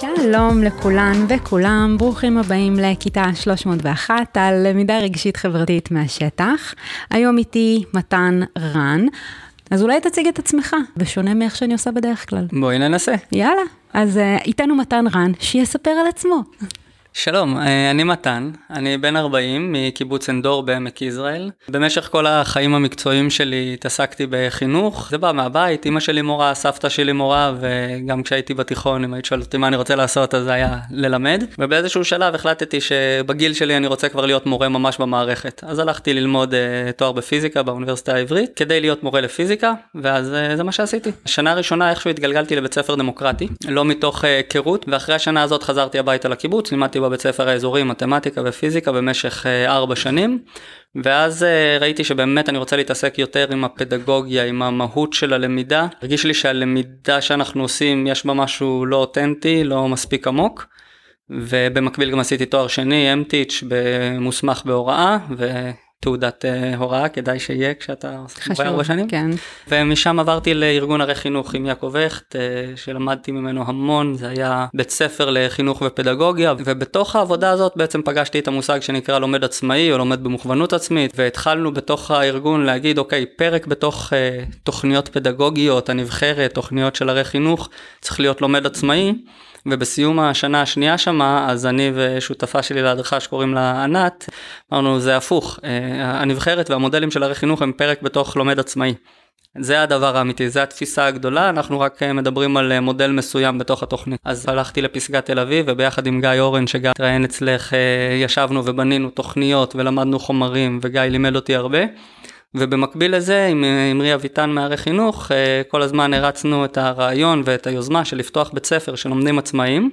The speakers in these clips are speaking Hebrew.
שלום לכולן וכולם, ברוכים הבאים לכיתה 301 על למידה רגשית חברתית מהשטח. היום איתי מתן רן. אז אולי תציג את עצמך, בשונה מאיך שאני עושה בדרך כלל. בואי ננסה. יאללה, אז uh, איתנו מתן רן, שיספר על עצמו. שלום, אה, אני מתן, אני בן 40 מקיבוץ אנדור בעמק יזרעאל. במשך כל החיים המקצועיים שלי התעסקתי בחינוך, זה בא מהבית, אמא שלי מורה, סבתא שלי מורה, וגם כשהייתי בתיכון, אם היית שואלת אותי מה אני רוצה לעשות, אז זה היה ללמד. ובאיזשהו שלב החלטתי שבגיל שלי אני רוצה כבר להיות מורה ממש במערכת. אז הלכתי ללמוד uh, תואר בפיזיקה באוניברסיטה העברית, כדי להיות מורה לפיזיקה, ואז uh, זה מה שעשיתי. השנה הראשונה איכשהו התגלגלתי לבית ספר דמוקרטי, לא מתוך היכרות, uh, ואחרי השנה הזאת חזרתי הביתה לקיבוץ, לימדתי בבית ספר האזורי מתמטיקה ופיזיקה במשך אה, ארבע שנים ואז אה, ראיתי שבאמת אני רוצה להתעסק יותר עם הפדגוגיה, עם המהות של הלמידה. הרגיש לי שהלמידה שאנחנו עושים יש בה משהו לא אותנטי, לא מספיק עמוק. ובמקביל גם עשיתי תואר שני, אמטיץ' במוסמך בהוראה. תעודת uh, הוראה, כדאי שיהיה כשאתה עושה מורה ארבע שנים. כן. ומשם עברתי לארגון ערי חינוך עם יעקב הכט, uh, שלמדתי ממנו המון, זה היה בית ספר לחינוך ופדגוגיה, ובתוך העבודה הזאת בעצם פגשתי את המושג שנקרא לומד עצמאי או לומד במוכוונות עצמית, והתחלנו בתוך הארגון להגיד, אוקיי, פרק בתוך uh, תוכניות פדגוגיות, הנבחרת, תוכניות של ערי חינוך, צריך להיות לומד עצמאי. ובסיום השנה השנייה שמה, אז אני ושותפה שלי להדרכה שקוראים לה ענת, אמרנו זה הפוך, אה, הנבחרת והמודלים של ערי חינוך הם פרק בתוך לומד עצמאי. זה הדבר האמיתי, זה התפיסה הגדולה, אנחנו רק אה, מדברים על אה, מודל מסוים בתוך התוכנית. אז הלכתי לפסגת תל אביב וביחד עם גיא אורן שגיא התראיין אצלך ישבנו ובנינו תוכניות ולמדנו חומרים וגיא לימד אותי הרבה. ובמקביל לזה עם אמרי אביטן מערי חינוך אה, כל הזמן הרצנו את הרעיון ואת היוזמה של לפתוח בית ספר של לומדים עצמאיים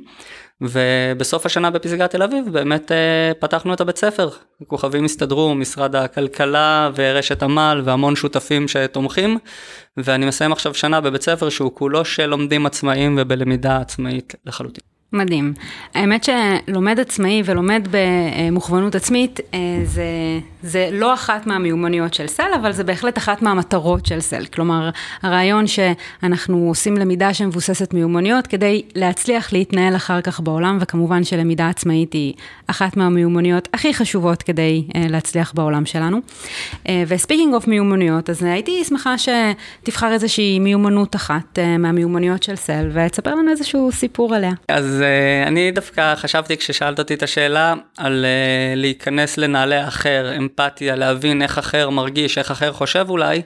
ובסוף השנה בפסגת תל אביב באמת אה, פתחנו את הבית ספר. כוכבים הסתדרו, משרד הכלכלה ורשת עמל והמון שותפים שתומכים ואני מסיים עכשיו שנה בבית ספר שהוא כולו של לומדים עצמאיים ובלמידה עצמאית לחלוטין. מדהים. האמת שלומד עצמאי ולומד במוכוונות עצמית אה, זה, זה לא אחת מהמיומנויות של סל, אבל זה בהחלט אחת מהמטרות של סל. כלומר, הרעיון שאנחנו עושים למידה שמבוססת מיומנויות כדי להצליח להתנהל אחר כך בעולם, וכמובן שלמידה עצמאית היא אחת מהמיומנויות הכי חשובות כדי אה, להצליח בעולם שלנו. אה, ו speaking of מיומנויות, אז הייתי שמחה שתבחר איזושהי מיומנות אחת מהמיומנויות של SEL, ותספר לנו איזשהו סיפור עליה. אז אה, אני דווקא חשבתי כששאלת אותי את השאלה על אה, להיכנס לנעלי אחר, אמפתיה, להבין איך אחר מרגיש, איך אחר חושב אולי,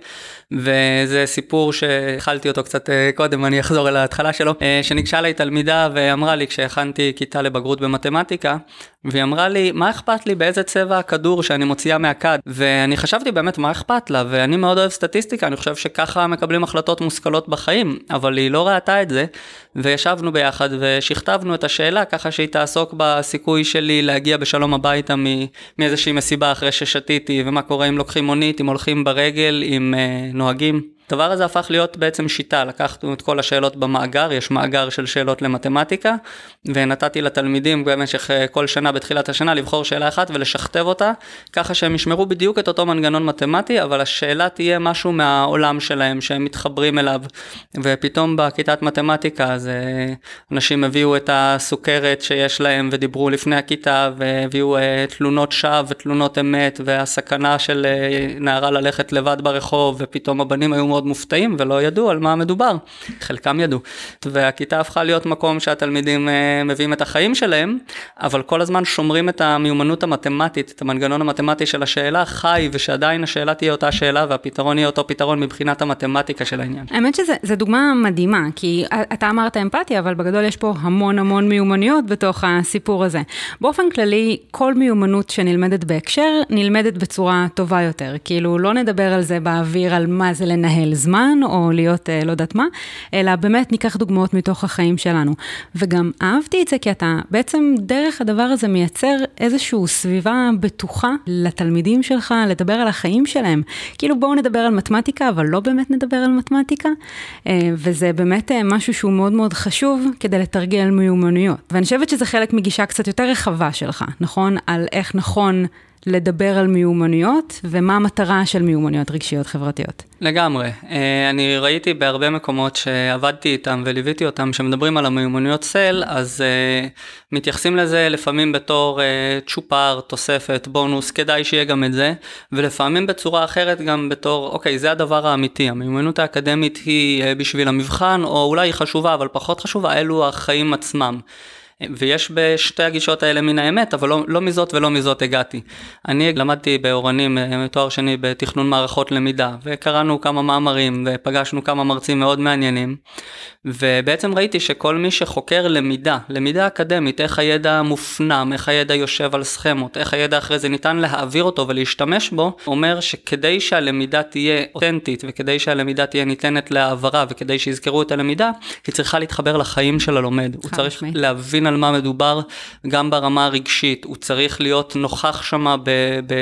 וזה סיפור שהתחלתי אותו קצת אה, קודם, אני אחזור אל ההתחלה שלו, אה, שניגשה אליי תלמידה ואמרה לי כשהכנתי כיתה לבגרות במתמטיקה, והיא אמרה לי, מה אכפת לי באיזה צבע הכדור שאני מוציאה מהכד? ואני חשבתי באמת, מה אכפת לה? ואני מאוד אוהב סטטיסטיקה, אני חושב שככה מקבלים החלטות מושכלות בחיים, אבל היא לא ראתה את זה, וישבנו ביחד ושכתבנו את השאלה ככה שהיא תעסוק בסיכוי שלי להגיע בשלום הביתה מאיזושהי מסיבה אחרי ששתיתי, ומה קורה אם לוקחים מונית, אם הולכים ברגל, אם אה, נוהגים הדבר הזה הפך להיות בעצם שיטה, לקחנו את כל השאלות במאגר, יש מאגר של שאלות למתמטיקה, ונתתי לתלמידים במשך אה, כל שנה בתחילת השנה לבחור שאלה אחת ולשכתב אותה, ככה שהם ישמרו בדיוק את אותו מנגנון מתמטי, אבל השאלה תהיה משהו מהעולם שלהם שהם מתחברים אליו, ופתאום בכיתת מתמטיקה אז אה, אנשים הביאו את הסוכרת שיש להם ודיברו לפני הכיתה, והביאו אה, תלונות שווא ותלונות אמת, והסכנה של נערה ללכת לבד ברחוב, ופתאום הבנים היו מאוד מופתעים ולא ידעו על מה מדובר, חלקם ידעו. והכיתה הפכה להיות מקום שהתלמידים אה, מביאים את החיים שלהם, אבל כל הזמן שומרים את המיומנות המתמטית, את המנגנון המתמטי של השאלה חי, ושעדיין השאלה תהיה אותה שאלה והפתרון יהיה אותו פתרון מבחינת המתמטיקה של העניין. האמת שזו דוגמה מדהימה, כי אתה אמרת אמפתיה, אבל בגדול יש פה המון המון מיומנויות בתוך הסיפור הזה. באופן כללי, כל מיומנות שנלמדת בהקשר, נלמדת בצורה טובה יותר. כאילו, לא נדבר על זה באוויר, על מה זה לנהל. לנהל זמן, או להיות אה, לא יודעת מה, אלא באמת ניקח דוגמאות מתוך החיים שלנו. וגם אהבתי את זה כי אתה בעצם דרך הדבר הזה מייצר איזושהי סביבה בטוחה לתלמידים שלך, לדבר על החיים שלהם. כאילו בואו נדבר על מתמטיקה, אבל לא באמת נדבר על מתמטיקה. אה, וזה באמת אה, משהו שהוא מאוד מאוד חשוב כדי לתרגל מיומנויות. ואני חושבת שזה חלק מגישה קצת יותר רחבה שלך, נכון? על איך נכון לדבר על מיומנויות, ומה המטרה של מיומנויות רגשיות חברתיות. לגמרי. אה, אני ראיתי בהרבה מקומות שעבדתי איתם וליוויתי אותם, שמדברים על המיומנויות סל, אז uh, מתייחסים לזה לפעמים בתור uh, צ'ופר, תוספת, בונוס, כדאי שיהיה גם את זה, ולפעמים בצורה אחרת גם בתור, אוקיי, זה הדבר האמיתי, המיומנות האקדמית היא בשביל המבחן, או אולי היא חשובה, אבל פחות חשובה, אלו החיים עצמם. ויש בשתי הגישות האלה מן האמת, אבל לא, לא מזאת ולא מזאת הגעתי. אני למדתי באורנים אה, תואר שני בתכנון מערכות למידה, וקראנו כמה מאמרים, ופגשנו כמה מרצים מאוד מעניינים, ובעצם ראיתי שכל מי שחוקר למידה, למידה אקדמית, איך הידע מופנם, איך הידע יושב על סכמות, איך הידע אחרי זה ניתן להעביר אותו ולהשתמש בו, אומר שכדי שהלמידה תהיה אותנטית, וכדי שהלמידה תהיה ניתנת להעברה, וכדי שיזכרו את הלמידה, היא צריכה להתחבר לחיים של הלומד. הוא צריך להבין להבין על מה מדובר גם ברמה הרגשית, הוא צריך להיות נוכח שמה ב... ב...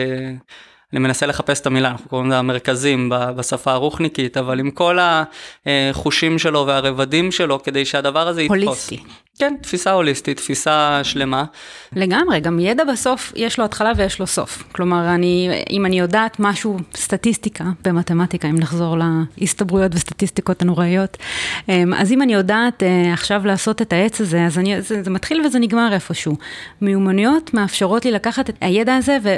אני מנסה לחפש את המילה, אנחנו קוראים לזה המרכזים בשפה הרוחניקית, אבל עם כל החושים שלו והרבדים שלו, כדי שהדבר הזה יתפוס. הוליסטי. כן, תפיסה הוליסטית, תפיסה שלמה. לגמרי, גם ידע בסוף, יש לו התחלה ויש לו סוף. כלומר, אני, אם אני יודעת משהו, סטטיסטיקה, במתמטיקה, אם נחזור להסתברויות וסטטיסטיקות הנוראיות, אמ, אז אם אני יודעת אה, עכשיו לעשות את העץ הזה, אז אני, זה, זה מתחיל וזה נגמר איפשהו. מיומנויות מאפשרות לי לקחת את הידע הזה ו,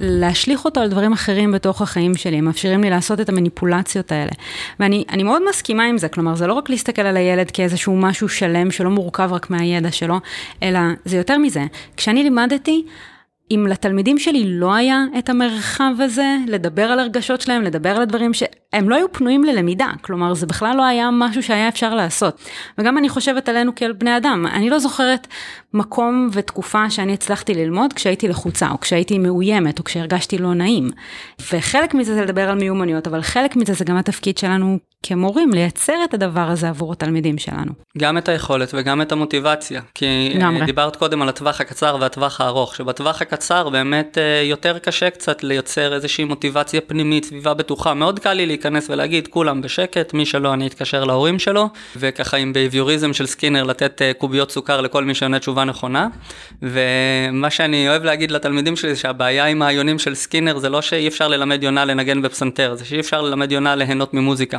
ולהשליך אותו על דברים אחרים בתוך החיים שלי, הם מאפשרים לי לעשות את המניפולציות האלה. ואני מאוד מסכימה עם זה, כלומר, זה לא רק להסתכל על הילד כאיזשהו משהו שלם שלא מורכב רק מהידע שלו, אלא זה יותר מזה. כשאני לימדתי, אם לתלמידים שלי לא היה את המרחב הזה, לדבר על הרגשות שלהם, לדבר על הדברים שהם לא היו פנויים ללמידה, כלומר זה בכלל לא היה משהו שהיה אפשר לעשות. וגם אני חושבת עלינו כאל בני אדם, אני לא זוכרת מקום ותקופה שאני הצלחתי ללמוד כשהייתי לחוצה, או כשהייתי מאוימת, או כשהרגשתי לא נעים. וחלק מזה זה לדבר על מיומנויות, אבל חלק מזה זה גם התפקיד שלנו כמורים, לייצר את הדבר הזה עבור התלמידים שלנו. גם את היכולת וגם את המוטיבציה, כי גמרי. דיברת קודם על הטווח הקצר והטווח הארוך, שבטווח הקצר באמת אה, יותר קשה קצת לייצר איזושהי מוטיבציה פנימית, סביבה בטוחה, מאוד קל לי להיכנס ולהגיד כולם בשקט, מי שלא אני אתקשר להורים שלו, וככה עם בייביוריזם של סקינר לתת אה, קוביות סוכר לכל מי שעונה תשובה נכונה, ומה שאני אוהב להגיד לתלמידים שלי, שהבעיה עם היונים של סקינר זה לא שאי אפשר ללמד יונה לנגן בפסנתר, זה שאי אפשר ללמד יונה ליהנות ממוזיקה.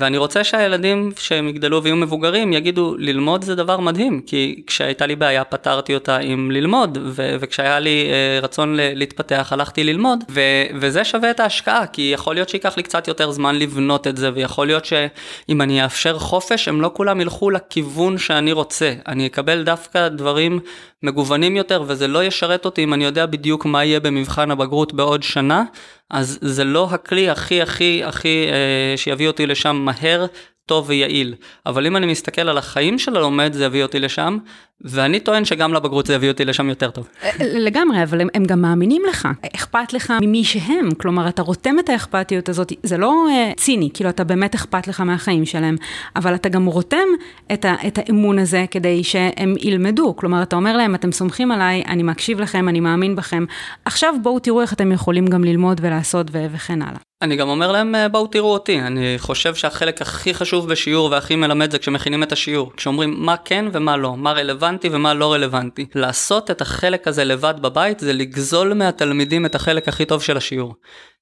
ואני רוצה שהילדים שהם יגדלו ויהיו מבוגרים יגידו ללמוד זה דבר מדהים, כי כשהייתה לי בעיה פתרתי אותה עם ללמוד, ו- וכשהיה לי אה, רצון ל- להתפתח הלכתי ללמוד, ו- וזה שווה את ההשקעה, כי יכול להיות שייקח לי קצת יותר זמן לבנות את זה, ויכול להיות שאם אני אאפשר חופש, הם לא כולם ילכו לכיוון שאני רוצה, אני אקבל דווקא דברים מגוונים יותר, וזה לא ישרת אותי אם אני יודע בדיוק מה יהיה במבחן הבגרות בעוד שנה, אז זה לא הכלי הכי הכי הכי אה, שיביא אותי לשם מהר, טוב ויעיל. אבל אם אני מסתכל על החיים של הלומד, זה יביא אותי לשם, ואני טוען שגם לבגרות זה יביא אותי לשם יותר טוב. אה, לגמרי, אבל הם, הם גם מאמינים לך, אכפת לך ממי שהם, כלומר, אתה רותם את האכפתיות הזאת, זה לא uh, ציני, כאילו, אתה באמת אכפת לך מהחיים שלהם, אבל אתה גם רותם את, ה, את האמון הזה כדי שהם ילמדו, כלומר, אתה אומר להם, אתם סומכים עליי, אני מקשיב לכם, אני מאמין בכם, עכשיו בואו תראו איך אתם יכולים גם ללמוד ולעשות ו- וכן הלאה. אני גם אומר להם, אה, בואו תראו אותי, אני חושב שהחלק הכי חשוב בשיעור והכי מלמד זה כשמכינים את השיעור, כשאומרים מה כן ומה לא, מה רלוונטי ומה לא רלוונטי. לעשות את החלק הזה לבד בבית זה לגזול מהתלמידים את החלק הכי טוב של השיעור.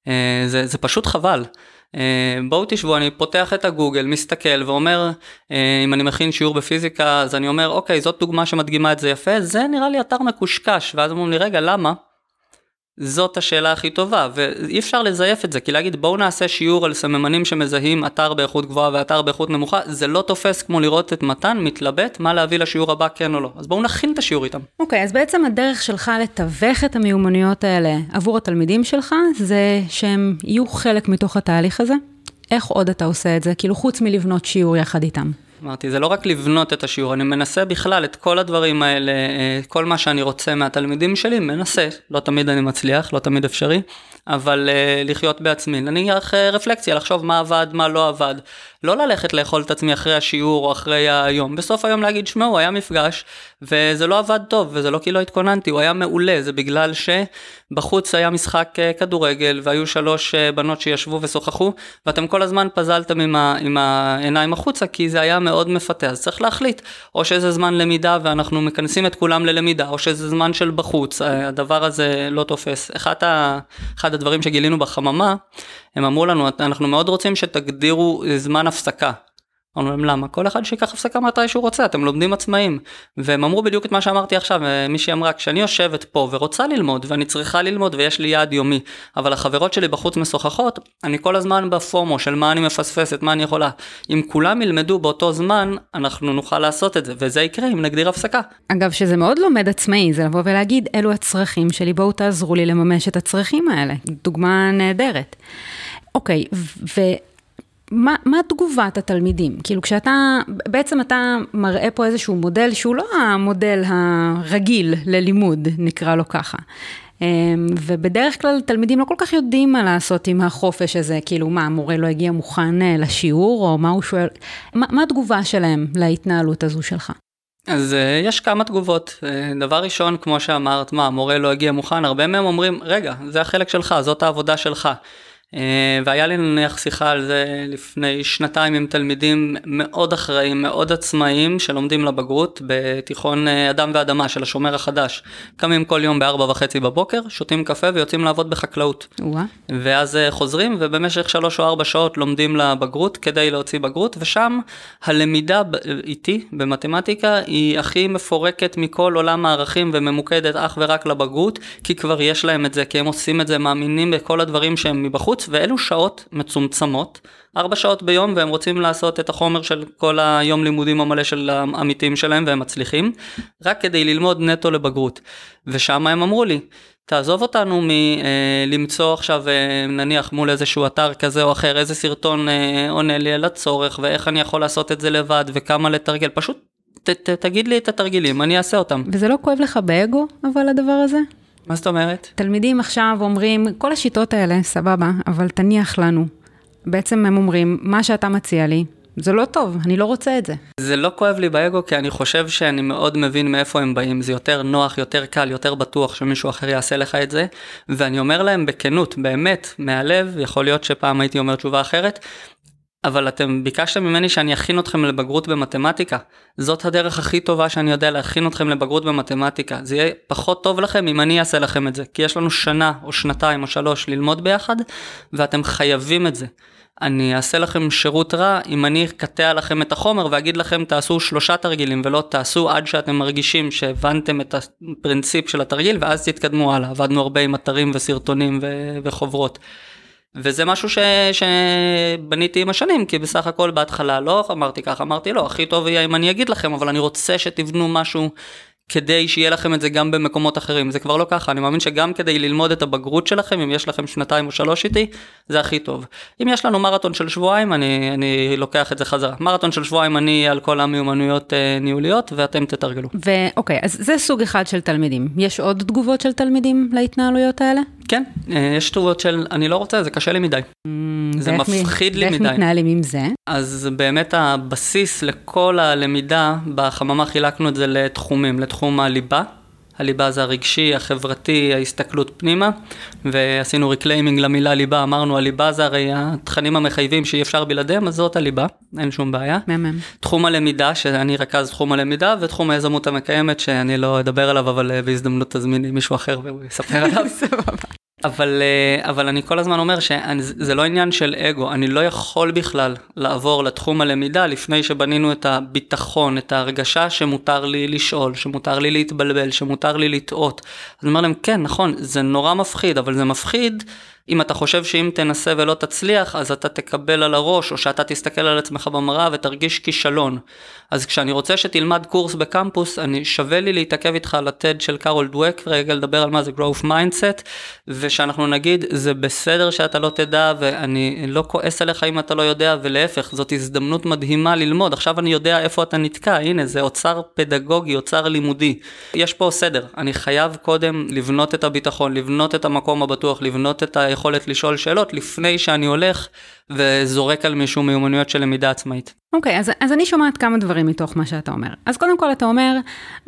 אה, זה, זה פשוט חבל. אה, בואו תשבו, אני פותח את הגוגל, מסתכל ואומר, אם אני מכין שיעור בפיזיקה, אז אני אומר, אוקיי, זאת דוגמה שמדגימה את זה יפה, זה נראה לי אתר מקושקש, ואז אומרים לי, רגע, למה? זאת השאלה הכי טובה, ואי אפשר לזייף את זה, כי להגיד בואו נעשה שיעור על סממנים שמזהים אתר באיכות גבוהה ואתר באיכות נמוכה, זה לא תופס כמו לראות את מתן מתלבט מה להביא לשיעור הבא כן או לא. אז בואו נכין את השיעור איתם. אוקיי, okay, אז בעצם הדרך שלך לתווך את המיומנויות האלה עבור התלמידים שלך, זה שהם יהיו חלק מתוך התהליך הזה? איך עוד אתה עושה את זה? כאילו חוץ מלבנות שיעור יחד איתם. אמרתי, זה לא רק לבנות את השיעור, אני מנסה בכלל את כל הדברים האלה, אה, כל מה שאני רוצה מהתלמידים שלי, מנסה, לא תמיד אני מצליח, לא תמיד אפשרי, אבל uh, לחיות בעצמי, נניח uh, רפלקציה, לחשוב מה עבד, מה לא עבד, לא ללכת לאכול את עצמי אחרי השיעור או אחרי היום, בסוף היום להגיד, שמעו, היה מפגש, וזה לא עבד טוב, וזה לא כי לא התכוננתי, הוא היה מעולה, זה בגלל שבחוץ היה משחק אה, כדורגל, והיו שלוש אה, בנות שישבו ושוחחו, ואתם כל הזמן פזלתם עם, ה, עם העיניים החוצה, כי זה היה מאוד מפתה, אז צריך להחליט, או שזה זמן למידה ואנחנו מכנסים את כולם ללמידה, או שזה זמן של בחוץ, אה, הדבר הזה לא תופס. אחד, ה, אחד הדברים שגילינו בחממה, הם אמרו לנו, אנחנו מאוד רוצים שתגדירו זמן הפסקה. אמרנו להם למה? כל אחד שיקח הפסקה מתי שהוא רוצה, אתם לומדים עצמאים. והם אמרו בדיוק את מה שאמרתי עכשיו, מישהי אמרה, כשאני יושבת פה ורוצה ללמוד, ואני צריכה ללמוד ויש לי יעד יומי, אבל החברות שלי בחוץ משוחחות, אני כל הזמן בפומו של מה אני מפספסת, מה אני יכולה. אם כולם ילמדו באותו זמן, אנחנו נוכל לעשות את זה, וזה יקרה אם נגדיר הפסקה. אגב, שזה מאוד לומד עצמאי, זה לבוא ולהגיד, אלו הצרכים שלי, בואו תעזרו לי לממש את הצרכים האלה. דוגמה נהדרת. אוקיי, ו... מה, מה תגובת התלמידים? כאילו כשאתה, בעצם אתה מראה פה איזשהו מודל שהוא לא המודל הרגיל ללימוד, נקרא לו ככה. אמ, ובדרך כלל תלמידים לא כל כך יודעים מה לעשות עם החופש הזה, כאילו מה, המורה לא הגיע מוכן אה, לשיעור, או מה הוא שואל, מה, מה התגובה שלהם להתנהלות הזו שלך? אז uh, יש כמה תגובות. Uh, דבר ראשון, כמו שאמרת, מה, המורה לא הגיע מוכן, הרבה מהם אומרים, רגע, זה החלק שלך, זאת העבודה שלך. אה, והיה לי נניח שיחה על זה לפני שנתיים עם תלמידים מאוד אחראיים, מאוד עצמאיים, שלומדים לבגרות בתיכון אה, אדם ואדמה של השומר החדש. קמים כל יום בארבע וחצי בבוקר, שותים קפה ויוצאים לעבוד בחקלאות. ווא. ואז אה, חוזרים ובמשך שלוש או ארבע שעות לומדים לבגרות כדי להוציא בגרות, ושם הלמידה איתי במתמטיקה היא הכי מפורקת מכל עולם הערכים וממוקדת אך ורק לבגרות, כי כבר יש להם את זה, כי הם עושים את זה, מאמינים בכל הדברים שהם מבחוץ. בחוץ, ואלו שעות מצומצמות, ארבע שעות ביום, והם רוצים לעשות את החומר של כל היום לימודים המלא של העמיתים שלהם, והם מצליחים, רק כדי ללמוד נטו לבגרות. ושם הם אמרו לי, תעזוב אותנו מלמצוא אה, עכשיו אה, נניח מול איזשהו אתר כזה או אחר איזה סרטון אה, עונה לי על הצורך ואיך אני יכול לעשות את זה לבד וכמה לתרגל פשוט ת, ת, תגיד לי את התרגילים אני אעשה אותם. וזה לא כואב לך באגו אבל הדבר הזה? מה זאת אומרת? תלמידים עכשיו אומרים, כל השיטות האלה, סבבה, אבל תניח לנו. בעצם הם אומרים, מה שאתה מציע לי, זה לא טוב, אני לא רוצה את זה. זה לא כואב לי באגו, כי אני חושב שאני מאוד מבין מאיפה הם באים. זה יותר נוח, יותר קל, יותר בטוח שמישהו אחר יעשה לך את זה. ואני אומר להם בכנות, באמת, מהלב, יכול להיות שפעם הייתי אומר תשובה אחרת, אבל אתם ביקשתם ממני שאני אכין אתכם לבגרות במתמטיקה. זאת הדרך הכי טובה שאני יודע להכין אתכם לבגרות במתמטיקה. זה יהיה פחות טוב לכם אם אני אעשה לכם את זה. כי יש לנו שנה או שנתיים או שלוש ללמוד ביחד, ואתם חייבים את זה. אני אעשה לכם שירות רע אם אני אקטע לכם את החומר ואגיד לכם תעשו שלושה תרגילים ולא תעשו עד שאתם מרגישים שהבנתם את הפרינציפ של התרגיל ואז תתקדמו הלאה. עבדנו הרבה עם אתרים וסרטונים ו- וחוברות. וזה משהו ש... שבניתי עם השנים, כי בסך הכל בהתחלה לא אמרתי ככה, אמרתי לא, הכי טוב יהיה אם אני אגיד לכם, אבל אני רוצה שתבנו משהו כדי שיהיה לכם את זה גם במקומות אחרים. זה כבר לא ככה, אני מאמין שגם כדי ללמוד את הבגרות שלכם, אם יש לכם שנתיים או שלוש איתי, זה הכי טוב. אם יש לנו מרתון של שבועיים, אני, אני לוקח את זה חזרה. מרתון של שבועיים אני על כל המיומנויות אה, ניהוליות, ואתם תתרגלו. ואוקיי, אז זה סוג אחד של תלמידים. יש עוד תגובות של תלמידים להתנהלויות האלה? כן, אה, יש תגובות של אני לא רוצה, זה קשה לי מדי. Mm, זה מפחיד לי מדי. ואיך מתנהלים עם זה? אז באמת הבסיס לכל הלמידה, בחממה חילקנו את זה לתחומים, לתחום הליבה. הליבה זה הרגשי, החברתי, ההסתכלות פנימה, ועשינו reclaiming למילה ליבה, אמרנו הליבה זה הרי התכנים המחייבים שאי אפשר בלעדיהם, אז זאת הליבה, אין שום בעיה. מהמם. תחום הלמידה, שאני רכז תחום הלמידה, ותחום היזמות המקיימת, שאני לא אדבר עליו, אבל אה, בהזדמנות תזמיני מישהו אחר והוא יספר עליו. סבבה. אבל, אה, אבל אני כל הזמן אומר שזה לא עניין של אגו, אני לא יכול בכלל לעבור לתחום הלמידה לפני שבנינו את הביטחון, את ההרגשה שמותר לי לשאול, שמותר לי להתבלבל, שמותר לי לטעות. אני אומר להם, כן, נכון, זה נורא מפחיד, אבל זה מפחיד אם אתה חושב שאם תנסה ולא תצליח, אז אתה תקבל על הראש, או שאתה תסתכל על עצמך במראה ותרגיש כישלון. אז כשאני רוצה שתלמד קורס בקמפוס, אני שווה לי להתעכב איתך על הטד של קארול דווק, רגע לדבר על מה זה growth mindset, ושאנחנו נגיד, זה בסדר שאתה לא תדע, ואני לא כועס עליך אם אתה לא יודע, ולהפך, זאת הזדמנות מדהימה ללמוד. עכשיו אני יודע איפה אתה נתקע, הנה, זה אוצר פדגוגי, אוצר לימודי. יש פה סדר, אני חייב קודם לבנות את הביטחון, לבנות את המקום הבטוח, לבנות את ה... היכולת לשאול שאלות לפני שאני הולך וזורק על מישהו מיומנויות של למידה עצמאית. אוקיי, okay, אז, אז אני שומעת כמה דברים מתוך מה שאתה אומר. אז קודם כל אתה אומר,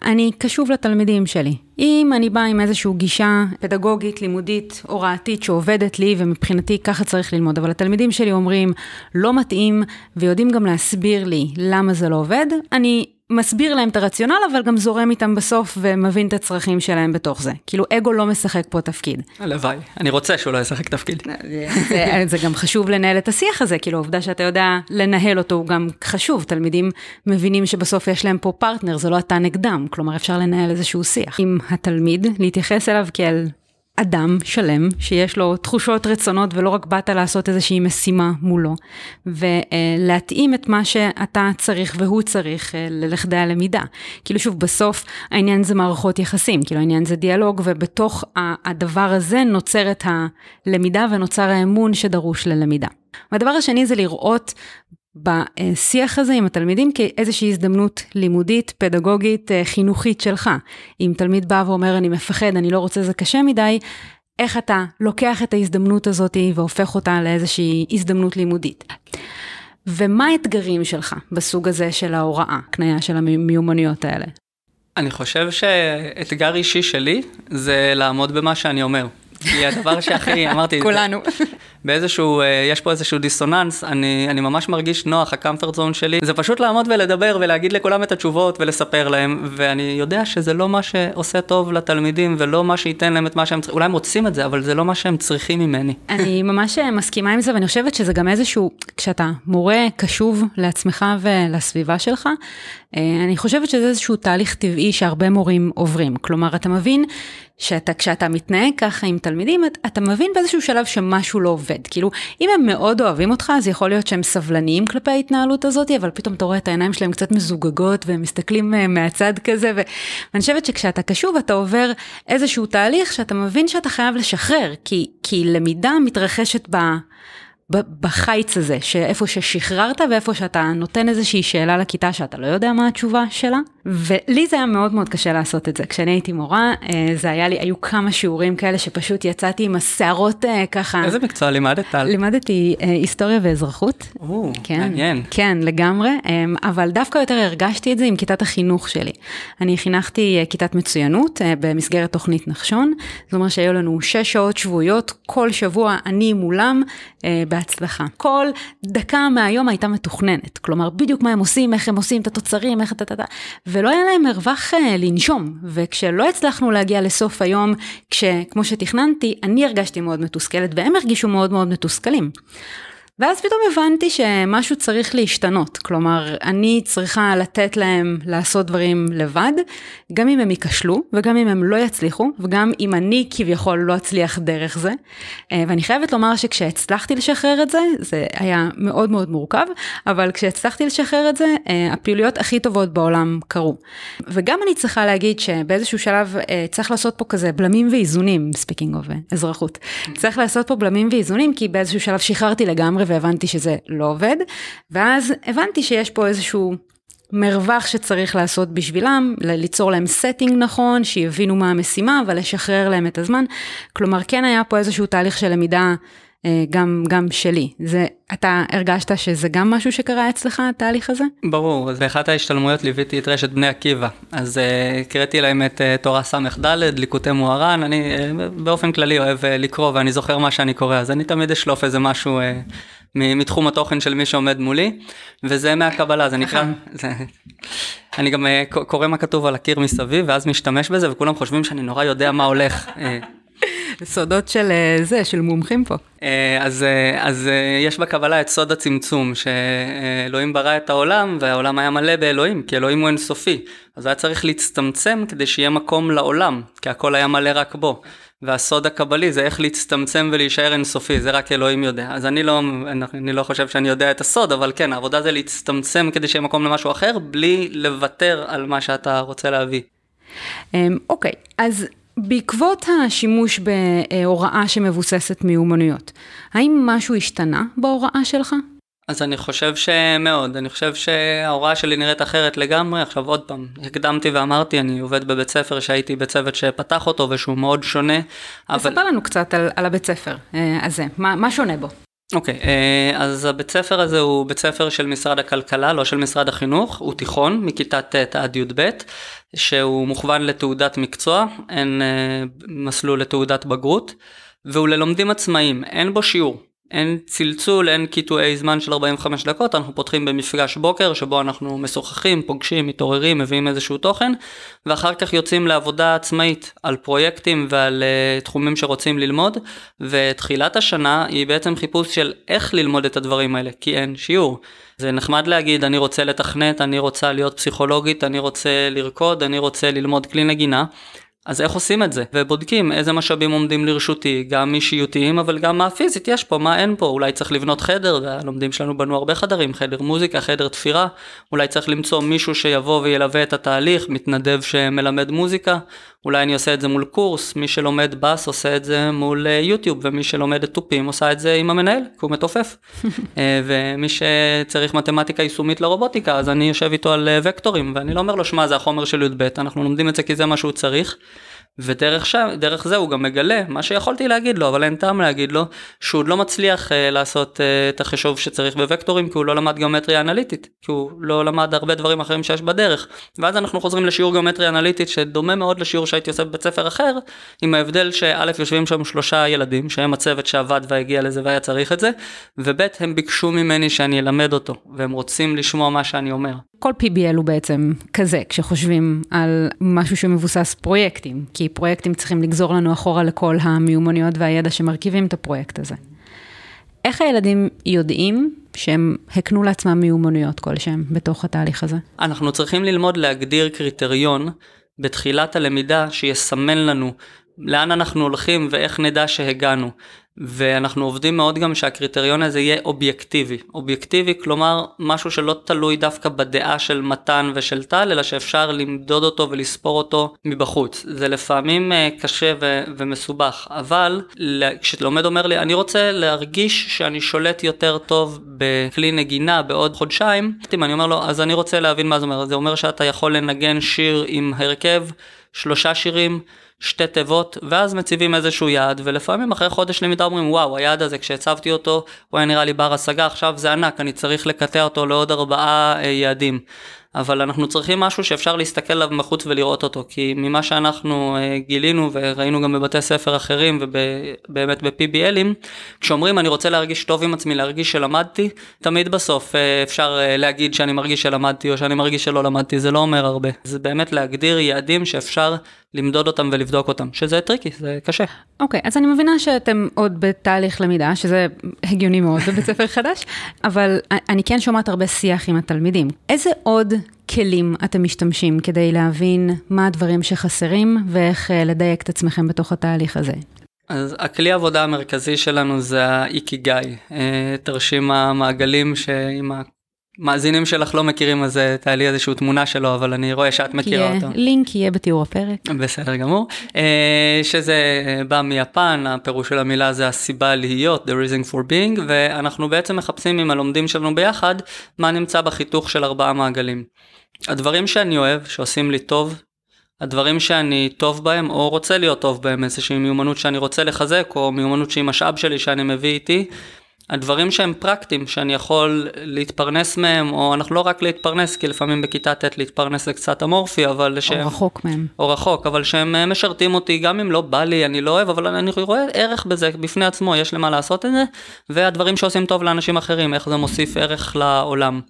אני קשוב לתלמידים שלי. אם אני באה עם איזושהי גישה פדגוגית, לימודית, הוראתית שעובדת לי, ומבחינתי ככה צריך ללמוד, אבל התלמידים שלי אומרים, לא מתאים, ויודעים גם להסביר לי למה זה לא עובד, אני מסביר להם את הרציונל, אבל גם זורם איתם בסוף ומבין את הצרכים שלהם בתוך זה. כאילו, אגו לא משחק פה תפקיד. הלוואי, אני רוצה שהוא לא ישחק תפקיד. זה, זה גם חשוב לנהל את השיח הזה, כאילו, העובדה שאתה יודע לנהל אותו הוא גם חשוב. תלמידים מבינים שבסוף יש להם פה פרטנר, זה לא אתה נגדם, כלומר, אפשר לנהל איזשהו שיח. עם התלמיד, להתייחס אליו כאל אדם שלם שיש לו תחושות רצונות ולא רק באת לעשות איזושהי משימה מולו ולהתאים את מה שאתה צריך והוא צריך אה, ללכדי הלמידה. כאילו שוב בסוף העניין זה מערכות יחסים כאילו העניין זה דיאלוג ובתוך הדבר הזה נוצרת הלמידה ונוצר האמון שדרוש ללמידה. והדבר השני זה לראות בשיח הזה עם התלמידים כאיזושהי הזדמנות לימודית, פדגוגית, אה, חינוכית שלך. אם תלמיד בא ואומר, אני מפחד, אני לא רוצה, זה קשה מדי, איך אתה לוקח את ההזדמנות הזאת והופך אותה לאיזושהי הזדמנות לימודית. ומה האתגרים שלך בסוג הזה של ההוראה, הקנייה של המיומנויות האלה? אני חושב שאתגר אישי שלי זה לעמוד במה שאני אומר. כי הדבר שהכי, אמרתי, כולנו. באיזשהו, אה, יש פה איזשהו דיסוננס, אני, אני ממש מרגיש נוח, הקמפרט זון שלי, זה פשוט לעמוד ולדבר ולהגיד לכולם את התשובות ולספר להם, ואני יודע שזה לא מה שעושה טוב לתלמידים ולא מה שייתן להם את מה שהם צריכים, אולי הם רוצים את זה, אבל זה לא מה שהם צריכים ממני. אני ממש אה, מסכימה עם זה, ואני חושבת שזה גם איזשהו, כשאתה מורה קשוב לעצמך ולסביבה שלך, אה, אני חושבת שזה איזשהו תהליך טבעי שהרבה מורים עוברים. כלומר, אתה מבין שאתה, כשאתה מתנהג ככה עם תלמידים, אתה מבין באיזשהו שלב שמשהו לא עובד. כאילו, אם הם מאוד אוהבים אותך, אז יכול להיות שהם סבלניים כלפי ההתנהלות הזאת, אבל פתאום אתה רואה את העיניים שלהם קצת מזוגגות, והם מסתכלים אה, מהצד כזה, ואני חושבת שכשאתה קשוב, אתה עובר איזשהו תהליך שאתה מבין שאתה חייב לשחרר, כי, כי למידה מתרחשת ב... בחיץ הזה, שאיפה ששחררת ואיפה שאתה נותן איזושהי שאלה לכיתה שאתה לא יודע מה התשובה שלה. ולי זה היה מאוד מאוד קשה לעשות את זה. כשאני הייתי מורה, אה, זה היה לי, היו כמה שיעורים כאלה שפשוט יצאתי עם השערות אה, ככה. איזה מקצוע לימדת? לימדתי אה, היסטוריה ואזרחות. או, כן, מעניין. כן, לגמרי, אבל דווקא יותר הרגשתי את זה עם כיתת החינוך שלי. אני חינכתי כיתת מצוינות במסגרת תוכנית נחשון, זאת אומרת שהיו לנו שש שעות שבועיות, כל שבוע אני מולם. בהצלחה. כל דקה מהיום הייתה מתוכננת, כלומר בדיוק מה הם עושים, איך הם עושים את התוצרים, איך אתה, ולא היה להם מרווח אה, לנשום, וכשלא הצלחנו להגיע לסוף היום, כשכמו שתכננתי, אני הרגשתי מאוד מתוסכלת והם הרגישו מאוד מאוד מתוסכלים. ואז פתאום הבנתי שמשהו צריך להשתנות, כלומר, אני צריכה לתת להם לעשות דברים לבד, גם אם הם ייכשלו, וגם אם הם לא יצליחו, וגם אם אני כביכול לא אצליח דרך זה. אה, ואני חייבת לומר שכשהצלחתי לשחרר את זה, זה היה מאוד מאוד מורכב, אבל כשהצלחתי לשחרר את זה, אה, הפעילויות הכי טובות בעולם קרו. וגם אני צריכה להגיד שבאיזשהו שלב אה, צריך לעשות פה כזה בלמים ואיזונים, speaking of אזרחות. צריך לעשות פה בלמים ואיזונים, כי באיזשהו שלב שחררתי לגמרי. לגמרי והבנתי שזה לא עובד, ואז הבנתי שיש פה איזשהו מרווח שצריך לעשות בשבילם, ליצור להם setting נכון, שיבינו מה המשימה, אבל לשחרר להם את הזמן. כלומר, כן היה פה איזשהו תהליך של למידה גם, גם שלי. זה, אתה הרגשת שזה גם משהו שקרה אצלך, התהליך הזה? ברור, אז באחת ההשתלמויות ליוויתי את רשת בני עקיבא. אז uh, הקראתי להם את uh, תורה ס"ד, ליקוטי מוהר"ן, אני uh, באופן כללי אוהב uh, לקרוא ואני זוכר מה שאני קורא, אז אני תמיד אשלוף איזה משהו uh, מתחום התוכן של מי שעומד מולי, וזה מהקבלה, זה נקרא... זה... אני גם uh, קורא מה כתוב על הקיר מסביב, ואז משתמש בזה, וכולם חושבים שאני נורא יודע מה הולך. סודות של אה, זה, של מומחים פה. אה, אז, אה, אז יש בקבלה את סוד הצמצום, שאלוהים ברא את העולם והעולם היה מלא באלוהים, כי אלוהים הוא אינסופי. אז היה צריך להצטמצם כדי שיהיה מקום לעולם, כי הכל היה מלא רק בו. והסוד הקבלי זה איך להצטמצם ולהישאר אינסופי, זה רק אלוהים יודע. אז אני לא, אני לא חושב שאני יודע את הסוד, אבל כן, העבודה זה להצטמצם כדי שיהיה מקום למשהו אחר, בלי לוותר על מה שאתה רוצה להביא. אמ, אוקיי, אז בעקבות השימוש בהוראה שמבוססת מיומנויות, האם משהו השתנה בהוראה שלך? אז אני חושב שמאוד, אני חושב שההוראה שלי נראית אחרת לגמרי, עכשיו עוד פעם, הקדמתי ואמרתי, אני עובד בבית ספר שהייתי בצוות שפתח אותו ושהוא מאוד שונה. אבל... תספר לנו קצת על, על הבית ספר אה, הזה, מה, מה שונה בו? אוקיי, okay, אה, אז הבית ספר הזה הוא בית ספר של משרד הכלכלה, לא של משרד החינוך, הוא תיכון מכיתה ט' עד י"ב, שהוא מוכוון לתעודת מקצוע, אין אה, מסלול לתעודת בגרות, והוא ללומדים עצמאיים, אין בו שיעור. אין צלצול, אין קיטועי זמן של 45 דקות, אנחנו פותחים במפגש בוקר שבו אנחנו משוחחים, פוגשים, מתעוררים, מביאים איזשהו תוכן, ואחר כך יוצאים לעבודה עצמאית על פרויקטים ועל uh, תחומים שרוצים ללמוד, ותחילת השנה היא בעצם חיפוש של איך ללמוד את הדברים האלה, כי אין שיעור. זה נחמד להגיד, אני רוצה לתכנת, אני רוצה להיות פסיכולוגית, אני רוצה לרקוד, אני רוצה ללמוד כלי נגינה. אז איך עושים את זה? ובודקים איזה משאבים עומדים לרשותי, גם אישיותיים אבל גם מה פיזית יש פה, מה אין פה, אולי צריך לבנות חדר, והלומדים שלנו בנו הרבה חדרים, חדר מוזיקה, חדר תפירה, אולי צריך למצוא מישהו שיבוא וילווה את התהליך, מתנדב שמלמד מוזיקה, אולי אני עושה את זה מול קורס, מי שלומד בס עושה את זה מול אה, יוטיוב, ומי שלומד את תופים עושה את זה עם המנהל, כי הוא מתופף. אה, ומי שצריך מתמטיקה יישומית לרובוטיקה, אז אני יושב איתו על אה, וקטורים, ואני לא אומר לו, שמע, זה החומר של י"ב, אנחנו לומדים את זה כי זה מה שהוא צריך. ודרך שם, דרך זה הוא גם מגלה מה שיכולתי להגיד לו, אבל אין טעם להגיד לו, שהוא עוד לא מצליח uh, לעשות uh, את החישוב שצריך בוקטורים, כי הוא לא למד גיאומטריה אנליטית, כי הוא לא למד הרבה דברים אחרים שיש בדרך. ואז אנחנו חוזרים לשיעור גיאומטריה אנליטית, שדומה מאוד לשיעור שהייתי עושה בבית ספר אחר, עם ההבדל שא' יושבים שם שלושה ילדים, שהם הצוות שעבד והגיע לזה והיה צריך את זה, וב' הם ביקשו ממני שאני אלמד אותו, והם רוצים לשמוע מה שאני אומר. כל PBL הוא בעצם כזה, כשחושבים על משהו שמבוסס פרויקטים, כי פרויקטים צריכים לגזור לנו אחורה לכל המיומנויות והידע שמרכיבים את הפרויקט הזה. איך הילדים יודעים שהם הקנו לעצמם מיומנויות כלשהם בתוך התהליך הזה? אנחנו צריכים ללמוד להגדיר קריטריון בתחילת הלמידה שיסמן לנו לאן אנחנו הולכים ואיך נדע שהגענו. ואנחנו עובדים מאוד גם שהקריטריון הזה יהיה אובייקטיבי. אובייקטיבי כלומר משהו שלא תלוי דווקא בדעה של מתן ושל טל, אלא שאפשר למדוד אותו ולספור אותו מבחוץ. זה לפעמים uh, קשה ו- ומסובך, אבל כשלומד אומר לי אני רוצה להרגיש שאני שולט יותר טוב בכלי נגינה בעוד חודשיים, אני אומר לו אז אני רוצה להבין מה זה אומר. זה אומר שאתה יכול לנגן שיר עם הרכב, שלושה שירים. שתי תיבות, ואז מציבים איזשהו יעד, ולפעמים אחרי חודש למידה אומרים, וואו, היעד הזה, כשהצבתי אותו, הוא היה נראה לי בר השגה, עכשיו זה ענק, אני צריך לקטע אותו לעוד ארבעה אה, יעדים. אבל אנחנו צריכים משהו שאפשר להסתכל עליו מחוץ ולראות אותו, כי ממה שאנחנו אה, גילינו וראינו גם בבתי ספר אחרים ובאמת ב-PBLים, כשאומרים אני רוצה להרגיש טוב עם עצמי, להרגיש שלמדתי, תמיד בסוף אה, אפשר להגיד שאני מרגיש שלמדתי או שאני מרגיש שלא למדתי, זה לא אומר הרבה. זה באמת להגדיר יעדים שאפשר למדוד אותם ולבדוק אותם, שזה tricky, זה קשה. אוקיי, אוקיי, אז אני מבינה שאתם עוד בתהליך למידה, שזה הגיוני מאוד בבית ספר חדש, אבל אני כן שומעת הרבה שיח עם התלמידים. איזה עוד כלים אתם משתמשים כדי להבין מה הדברים שחסרים ואיך אה, לדייק את עצמכם בתוך התהליך הזה? אז הכלי העבודה המרכזי שלנו זה האיקיגאי, אה, תרשים המעגלים שאם מאזינים שלך לא מכירים אז אה, תעלי איזושהי תמונה שלו אבל אני רואה שאת מכירה יהיה, אותו. לינק יהיה בתיאור הפרק. בסדר גמור. אה, שזה אה, בא מיפן הפירוש של המילה זה הסיבה להיות the reason for being ואנחנו בעצם מחפשים עם הלומדים שלנו ביחד מה נמצא בחיתוך של ארבעה מעגלים. הדברים שאני אוהב שעושים לי טוב הדברים שאני טוב בהם או רוצה להיות טוב בהם איזושהי מיומנות שאני רוצה לחזק או מיומנות שהיא משאב שלי שאני מביא איתי הדברים שהם פרקטיים, שאני יכול להתפרנס מהם, או אנחנו לא רק להתפרנס, כי לפעמים בכיתה ט' להתפרנס זה קצת אמורפי, אבל שהם... או רחוק מהם. או רחוק, אבל שהם אה, משרתים אותי, גם אם לא בא לי, אני לא אוהב, אבל אני רואה ערך בזה בפני עצמו, יש למה לעשות את זה, והדברים שעושים טוב לאנשים אחרים, איך זה מוסיף ערך לעולם.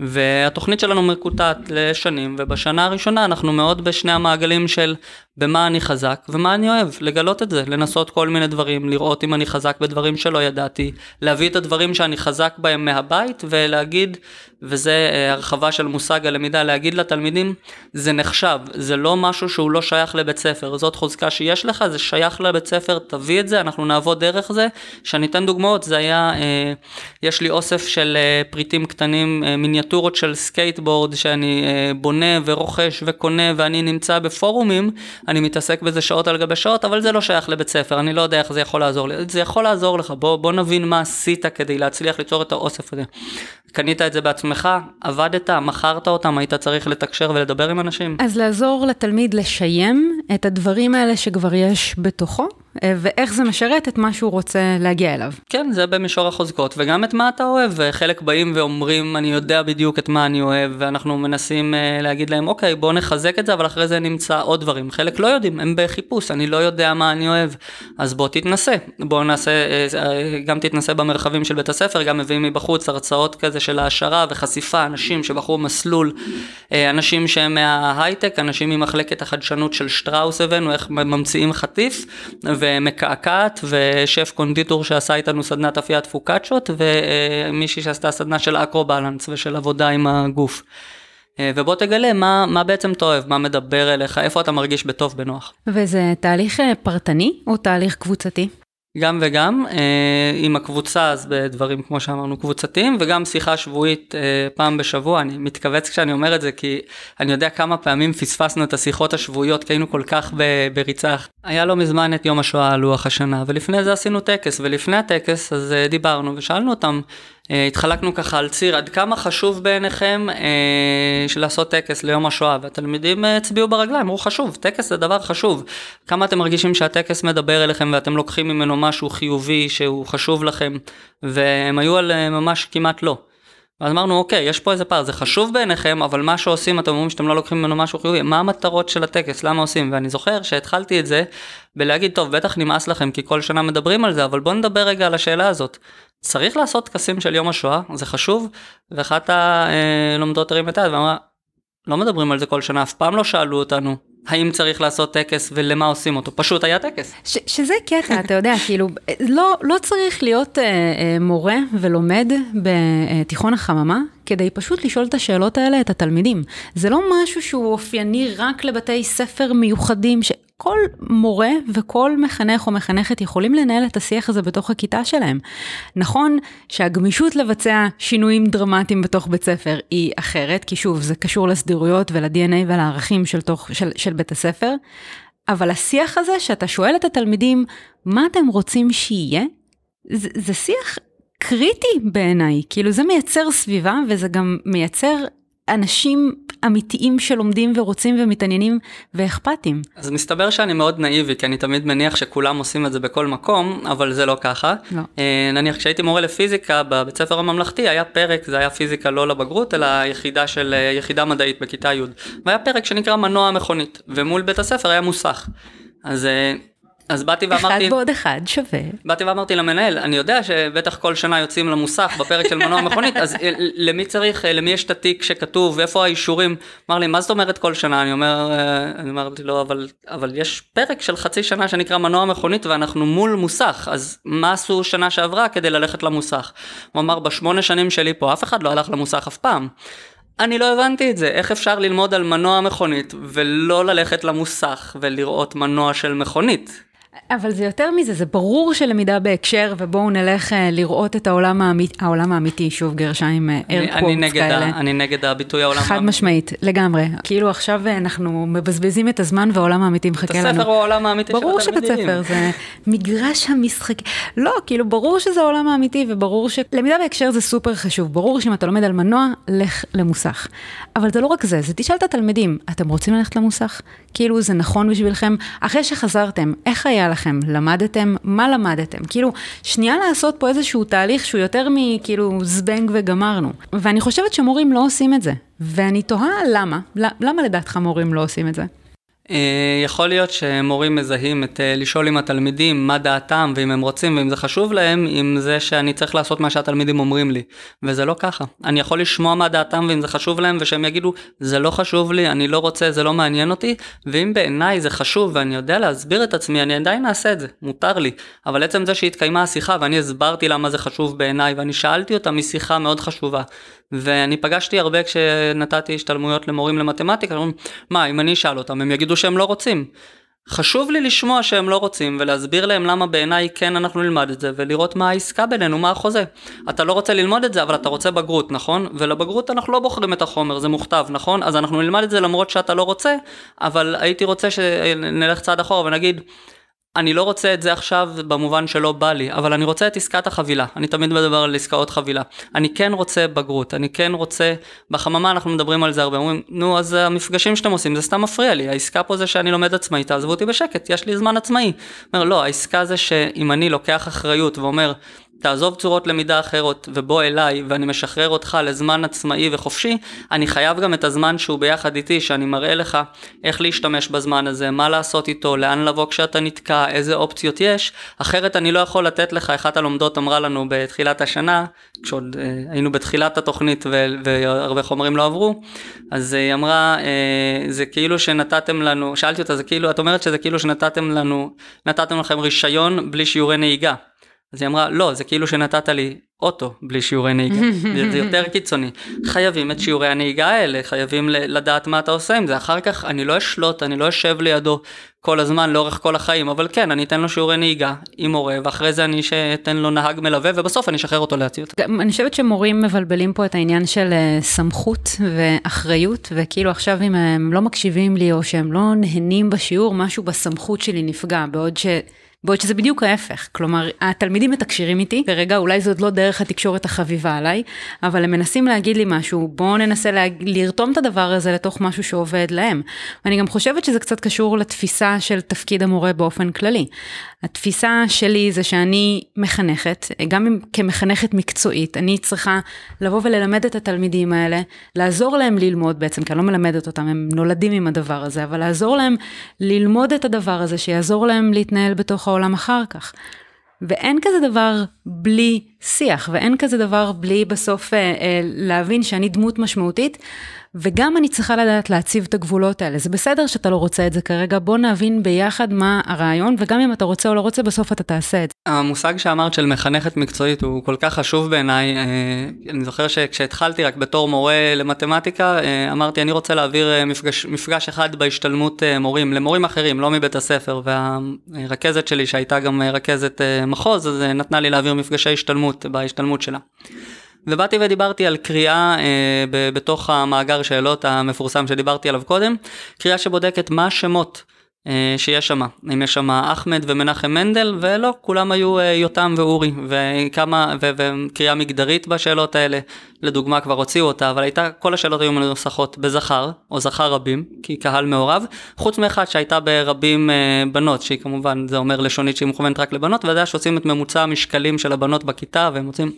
והתוכנית שלנו מקוטעת לשנים, ובשנה הראשונה אנחנו מאוד בשני המעגלים של במה אני חזק ומה אני אוהב, לגלות את זה, לנסות כל מיני דברים, לראות אם אני חזק בדברים שלא ידעתי, להביא את הדברים שאני חזק בהם מהבית ולהגיד וזה אה, הרחבה של מושג הלמידה, להגיד לתלמידים, זה נחשב, זה לא משהו שהוא לא שייך לבית ספר, זאת חוזקה שיש לך, זה שייך לבית ספר, תביא את זה, אנחנו נעבוד דרך זה. שאני אתן דוגמאות, זה היה, אה, יש לי אוסף של אה, פריטים קטנים, מיניאטורות של סקייטבורד שאני בונה ורוכש וקונה ואני נמצא בפורומים, אני מתעסק בזה שעות על גבי שעות, אבל זה לא שייך לבית ספר, אני לא יודע איך זה יכול לעזור לי. זה יכול לעזור לך, בוא, בוא נבין מה עשית כדי להצליח ליצור את האוסף הזה. קנית את זה בעצמך, עבדת, מכרת אותם, היית צריך לתקשר ולדבר עם אנשים. אז לעזור לתלמיד לשיים את הדברים האלה שכבר יש בתוכו, ואיך זה משרת את מה שהוא רוצה להגיע אליו. כן, זה במישור החוזקות, וגם את מה אתה אוהב, וחלק באים ואומרים, אני יודע בדיוק את מה אני אוהב, ואנחנו מנסים uh, להגיד להם, אוקיי, בואו נחזק את זה, אבל אחרי זה נמצא עוד דברים. חלק לא יודעים, הם בחיפוש, אני לא יודע מה אני אוהב, אז בוא תתנסה. בוא נעשה, uh, גם תתנסה במרחבים של בית הספר, גם מביאים מבחוץ הרצאות כזה של העשרה וחשיפה, אנשים שבחרו מסלול, אנשים שהם מההייטק, אנשים ממחלקת החדשנות של שטראוס הבאנו, איך ממציאים חטיף. ומקעקעת, ושף קונדיטור שעשה איתנו סדנת אפיית פוקאצ'ות, ומישהי שעשתה סדנה של אקרו בלנס ושל עבודה עם הגוף. אה, ובוא תגלה מה, מה בעצם אתה אוהב, מה מדבר אליך, איפה אתה מרגיש בטוב, בנוח. וזה תהליך אה, פרטני או תהליך קבוצתי? גם וגם, אה, עם הקבוצה אז בדברים כמו שאמרנו קבוצתיים וגם שיחה שבועית אה, פעם בשבוע, אני מתכווץ כשאני אומר את זה כי אני יודע כמה פעמים פספסנו את השיחות השבועיות כי היינו כל כך בריצה. היה לא מזמן את יום השואה על לוח השנה ולפני זה עשינו טקס ולפני הטקס אז אה, דיברנו ושאלנו אותם התחלקנו ככה על ציר. עד כמה חשוב בעיניכם אה, לעשות טקס ליום השואה? והתלמידים אה, הצביעו ברגליים אמרו חשוב טקס זה דבר חשוב. כמה אתם מרגישים שהטקס מדבר אליכם ואתם לוקחים ממנו משהו חיובי שהוא חשוב לכם והם היו על אה, ממש כמעט לא. ואז אמרנו אוקיי יש פה איזה פער זה חשוב בעיניכם אבל מה שעושים אתם אומרים שאתם לא לוקחים ממנו משהו חיובי. מה המטרות של הטקס? למה עושים? ואני זוכר שהתחלתי את זה בלהגיד טוב בטח נמאס לכם כי כל שנה מדברים על זה אבל בוא נדבר רגע על השאלה הזאת צריך לעשות טקסים של יום השואה, זה חשוב, ואחת הלומדות הרים את היד ואמרה, לא מדברים על זה כל שנה, אף פעם לא שאלו אותנו. האם צריך לעשות טקס ולמה עושים אותו, פשוט היה טקס. ש- שזה קטע, אתה יודע, כאילו, לא, לא צריך להיות אה, אה, מורה ולומד בתיכון החממה, כדי פשוט לשאול את השאלות האלה את התלמידים. זה לא משהו שהוא אופייני רק לבתי ספר מיוחדים, ש... כל מורה וכל מחנך או מחנכת יכולים לנהל את השיח הזה בתוך הכיתה שלהם. נכון שהגמישות לבצע שינויים דרמטיים בתוך בית ספר היא אחרת, כי שוב, זה קשור לסדירויות ול-DNA ולערכים של, תוך, של, של בית הספר, אבל השיח הזה שאתה שואל את התלמידים, מה אתם רוצים שיהיה? זה, זה שיח קריטי בעיניי, כאילו זה מייצר סביבה וזה גם מייצר אנשים אמיתיים שלומדים ורוצים ומתעניינים ואכפתיים. אז מסתבר שאני מאוד נאיבי, כי אני תמיד מניח שכולם עושים את זה בכל מקום, אבל זה לא ככה. לא. אה, נניח כשהייתי מורה לפיזיקה בבית ספר הממלכתי, היה פרק, זה היה פיזיקה לא לבגרות, אלא יחידה של, אה, יחידה מדעית בכיתה י', והיה פרק שנקרא מנוע המכונית, ומול בית הספר היה מוסך. אז אה, אז באתי ואמרתי... אחד ועוד אחד שווה. באתי ואמרתי למנהל, אני יודע שבטח כל שנה יוצאים למוסך בפרק של מנוע מכונית, אז אה, למי צריך, אה, למי יש את התיק שכתוב, ואיפה האישורים? אמר לי, מה זאת אומרת כל שנה? אני אומר, אה, אני אמרתי לו, אבל, אבל יש פרק של חצי שנה שנקרא מנוע מכונית ואנחנו מול מוסך, אז מה עשו שנה שעברה כדי ללכת למוסך? הוא אמר, בשמונה שנים שלי פה אף אחד לא הלך למוסך אף פעם. אני לא הבנתי את זה, איך אפשר ללמוד על מנוע מכונית ולא ללכת למוסך ולראות מנוע של מכונית? אבל זה יותר מזה, זה ברור שלמידה בהקשר, ובואו נלך אה, לראות את העולם האמיתי, העולם האמיתי, שוב גרשיים אר אה, כאלה. אני נגד הביטוי העולם האמיתי. חד משמעית, לגמרי. כאילו עכשיו אה, אנחנו מבזבזים את הזמן והעולם האמיתי מחכה לנו. בית הספר הוא העולם האמיתי של התלמידים. ברור שבית ספר זה מגרש המשחק. לא, כאילו ברור שזה העולם האמיתי, וברור שלמידה בהקשר זה סופר חשוב. ברור שאם אתה לומד על מנוע, לך למוסך. אבל זה לא רק זה, זה תשאל את התלמידים, אתם רוצים ללכת למוסך? כאילו זה נכון בשבילכם? אחרי שחזרתם, איך היה לכם? למדתם? מה למדתם? כאילו, שנייה לעשות פה איזשהו תהליך שהוא יותר מכאילו זבנג וגמרנו. ואני חושבת שמורים לא עושים את זה. ואני תוהה למה, למה לדעתך מורים לא עושים את זה? אה, יכול להיות שמורים מזהים את אה, לשאול עם התלמידים מה דעתם ואם הם רוצים ואם זה חשוב להם עם זה שאני צריך לעשות מה שהתלמידים אומרים לי. וזה לא ככה. אני יכול לשמוע מה דעתם ואם זה חשוב להם ושהם יגידו זה לא חשוב לי אני לא רוצה זה לא מעניין אותי. ואם בעיניי זה חשוב ואני יודע להסביר את עצמי אני עדיין אעשה את זה מותר לי. אבל עצם זה שהתקיימה השיחה ואני הסברתי למה זה חשוב בעיניי ואני שאלתי אותה משיחה מאוד חשובה ואני פגשתי הרבה כשנתתי השתלמויות למורים למתמטיקה, מה, אם אני אשאל אותם, הם יגידו שהם לא רוצים. חשוב לי לשמוע שהם לא רוצים ולהסביר להם למה בעיניי כן אנחנו נלמד את זה ולראות מה העסקה בינינו, מה החוזה. אתה לא רוצה ללמוד את זה אבל אתה רוצה בגרות, נכון? ולבגרות אנחנו לא בוחרים את החומר, זה מוכתב, נכון? אז אנחנו נלמד את זה למרות שאתה לא רוצה, אבל הייתי רוצה שנלך צעד אחורה ונגיד אני לא רוצה את זה עכשיו במובן שלא בא לי, אבל אני רוצה את עסקת החבילה. אני תמיד מדבר על עסקאות חבילה. אני כן רוצה בגרות, אני כן רוצה, בחממה אנחנו מדברים על זה הרבה, אומרים, נו אז המפגשים שאתם עושים זה סתם מפריע לי, העסקה פה זה שאני לומד עצמאי, תעזבו אותי בשקט, יש לי זמן עצמאי. אומר, לא, העסקה זה שאם אני לוקח אחריות ואומר, תעזוב צורות למידה אחרות ובוא אליי ואני משחרר אותך לזמן עצמאי וחופשי, אני חייב גם את הזמן שהוא ביחד איתי, שאני מראה לך איך להשתמש בזמן הזה, מה לעשות איתו, לאן לבוא כשאתה נתקע, איזה אופציות יש, אחרת אני לא יכול לתת לך, אחת הלומדות אמרה לנו בתחילת השנה, כשעוד אה, היינו בתחילת התוכנית ו- והרבה חומרים לא עברו, אז היא אמרה, אה, זה כאילו שנתתם לנו, שאלתי אותה, זה כאילו, את אומרת שזה כאילו שנתתם לנו, נתתם לכם רישיון בלי שיעורי נהיגה. אז היא אמרה, לא, זה כאילו שנתת לי אוטו בלי שיעורי נהיגה, זה יותר קיצוני. חייבים את שיעורי הנהיגה האלה, חייבים לדעת מה אתה עושה עם זה, אחר כך אני לא אשלוט, אני לא אשב לידו כל הזמן לאורך כל החיים, אבל כן, אני אתן לו שיעורי נהיגה עם מורה, ואחרי זה אני אתן לו נהג מלווה, ובסוף אני אשחרר אותו להציע אותו. אני חושבת שמורים מבלבלים פה את העניין של אה, סמכות ואחריות, וכאילו עכשיו אם הם לא מקשיבים לי, או שהם לא נהנים בשיעור, משהו בסמכות שלי נפגע, בעוד ש... בעוד שזה בדיוק ההפך, כלומר התלמידים מתקשרים איתי, ורגע אולי זאת לא דרך התקשורת החביבה עליי, אבל הם מנסים להגיד לי משהו, בואו ננסה לה... לרתום את הדבר הזה לתוך משהו שעובד להם. אני גם חושבת שזה קצת קשור לתפיסה של תפקיד המורה באופן כללי. התפיסה שלי זה שאני מחנכת, גם כמחנכת מקצועית, אני צריכה לבוא וללמד את התלמידים האלה, לעזור להם ללמוד בעצם, כי אני לא מלמדת אותם, הם נולדים עם הדבר הזה, אבל לעזור להם ללמוד את הדבר הזה, שיעזור להם להתנהל בתוך העולם אחר כך. ואין כזה דבר בלי שיח, ואין כזה דבר בלי בסוף אה, אה, להבין שאני דמות משמעותית. וגם אני צריכה לדעת להציב את הגבולות האלה. זה בסדר שאתה לא רוצה את זה כרגע, בוא נבין ביחד מה הרעיון, וגם אם אתה רוצה או לא רוצה, בסוף אתה תעשה את זה. המושג שאמרת של מחנכת מקצועית הוא כל כך חשוב בעיניי. אה, אני זוכר שכשהתחלתי רק בתור מורה למתמטיקה, אה, אמרתי, אני רוצה להעביר אה, מפגש, מפגש אחד בהשתלמות מורים, למורים אחרים, לא מבית הספר, והרכזת שלי, שהייתה גם רכזת מחוז, אז נתנה לי להעביר מפגשי השתלמות בהשתלמות שלה. ובאתי ודיברתי על קריאה אה, ב- בתוך המאגר שאלות המפורסם שדיברתי עליו קודם, קריאה שבודקת מה השמות שיש שם, אם יש שם אחמד ומנחם מנדל, ולא, כולם היו אה, יותם ואורי, וכמה, ו- וקריאה מגדרית בשאלות האלה, לדוגמה כבר הוציאו אותה, אבל הייתה, כל השאלות היו מנוסחות בזכר, או זכר רבים, כי קהל מעורב, חוץ מאחת שהייתה ברבים אה, בנות, שהיא כמובן, זה אומר לשונית שהיא מכוונת רק לבנות, וזה שעושים את ממוצע המשקלים של הבנות בכיתה, והם רוצים,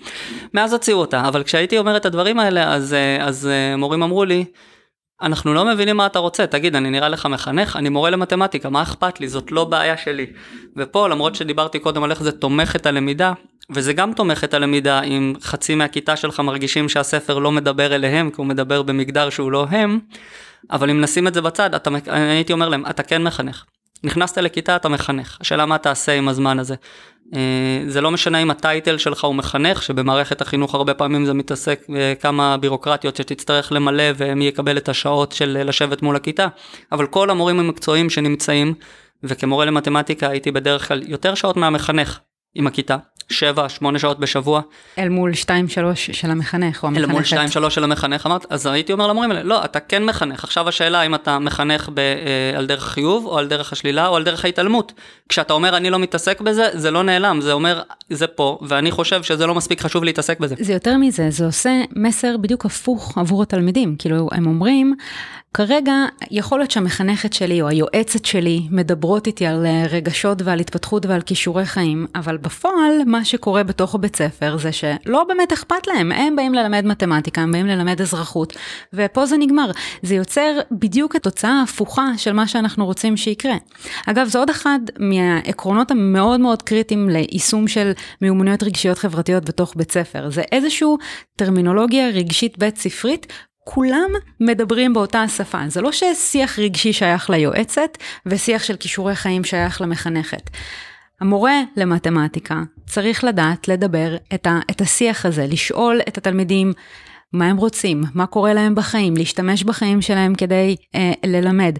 מאז הוציאו אותה, אבל כשהייתי אומר את הדברים האלה, אז, אז מורים אמרו לי, אנחנו לא מבינים מה אתה רוצה, תגיד, אני נראה לך מחנך? אני מורה למתמטיקה, מה אכפת לי? זאת לא בעיה שלי. ופה, למרות שדיברתי קודם על איך זה תומך את הלמידה, וזה גם תומך את הלמידה אם חצי מהכיתה שלך מרגישים שהספר לא מדבר אליהם, כי הוא מדבר במגדר שהוא לא הם, אבל אם נשים את זה בצד, אתה, אני הייתי אומר להם, אתה כן מחנך. נכנסת לכיתה, אתה מחנך. השאלה מה תעשה עם הזמן הזה. אה, זה לא משנה אם הטייטל שלך הוא מחנך, שבמערכת החינוך הרבה פעמים זה מתעסק בכמה בירוקרטיות שתצטרך למלא ומי יקבל את השעות של לשבת מול הכיתה, אבל כל המורים המקצועיים שנמצאים, וכמורה למתמטיקה הייתי בדרך כלל יותר שעות מהמחנך עם הכיתה, 7-8 שעות בשבוע. אל מול 2-3 של המחנך או המחנכת. אל מול 2-3 של המחנך, אמרת, אז הייתי אומר למורים האלה, לא, אתה כן מחנך. עכשיו השאלה אם אתה מחנך ב, אה, על דרך חיוב, או על דרך השלילה, או על דרך ההתעלמות. כשאתה אומר אני לא מתעסק בזה, זה לא נעלם, זה אומר, זה פה, ואני חושב שזה לא מספיק חשוב להתעסק בזה. זה יותר מזה, זה עושה מסר בדיוק הפוך עבור התלמידים. כאילו, הם אומרים, כרגע יכול להיות שהמחנכת שלי או היועצת שלי מדברות איתי על אה, רגשות ועל התפתחות ועל כישורי חיים, אבל בפועל מה שקורה בתוך הבית ספר זה שלא באמת אכפת להם, הם באים ללמד מתמטיקה, הם באים ללמד אזרחות, ופה זה נגמר. זה יוצר בדיוק התוצאה ההפוכה של מה שאנחנו רוצים שיקרה. אגב, זה עוד אחד מהעקרונות המאוד מאוד קריטיים ליישום של מיומנויות רגשיות חברתיות בתוך בית ספר. זה איזושהי טרמינולוגיה רגשית בית ספרית כולם מדברים באותה השפה. זה לא ששיח רגשי שייך ליועצת ושיח של כישורי חיים שייך למחנכת. המורה למתמטיקה צריך לדעת לדבר את, ה, את השיח הזה, לשאול את התלמידים מה הם רוצים, מה קורה להם בחיים, להשתמש בחיים שלהם כדי אה, ללמד.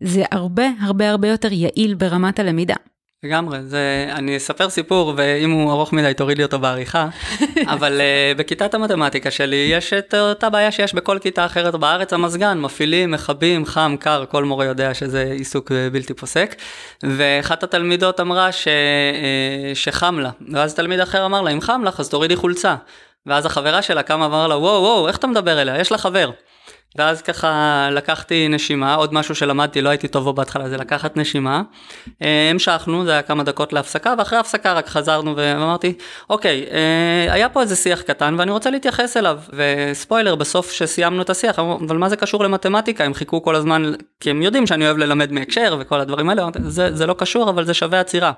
זה הרבה הרבה הרבה יותר יעיל ברמת הלמידה. לגמרי, זה, אני אספר סיפור, ואם הוא ארוך מדי תוריד לי אותו בעריכה, אבל uh, בכיתת המתמטיקה שלי יש את אותה בעיה שיש בכל כיתה אחרת בארץ, המזגן, מפעילים, מכבים, חם, קר, כל מורה יודע שזה עיסוק אה, בלתי פוסק, ואחת התלמידות אמרה ש, uh, שחם לה, ואז תלמיד אחר אמר לה, אם חם לך אז תורידי חולצה, ואז החברה שלה קמה ואמר לה, וואו וואו, איך אתה מדבר אליה, יש לה חבר. ואז ככה לקחתי נשימה, עוד משהו שלמדתי, לא הייתי טוב בו בהתחלה, זה לקחת נשימה. אה, המשכנו, זה היה כמה דקות להפסקה, ואחרי ההפסקה רק חזרנו ואמרתי, אוקיי, אה, היה פה איזה שיח קטן ואני רוצה להתייחס אליו. וספוילר, בסוף שסיימנו את השיח, אבל מה זה קשור למתמטיקה? הם חיכו כל הזמן, כי הם יודעים שאני אוהב ללמד מהקשר וכל הדברים האלה, זה, זה לא קשור, אבל זה שווה עצירה.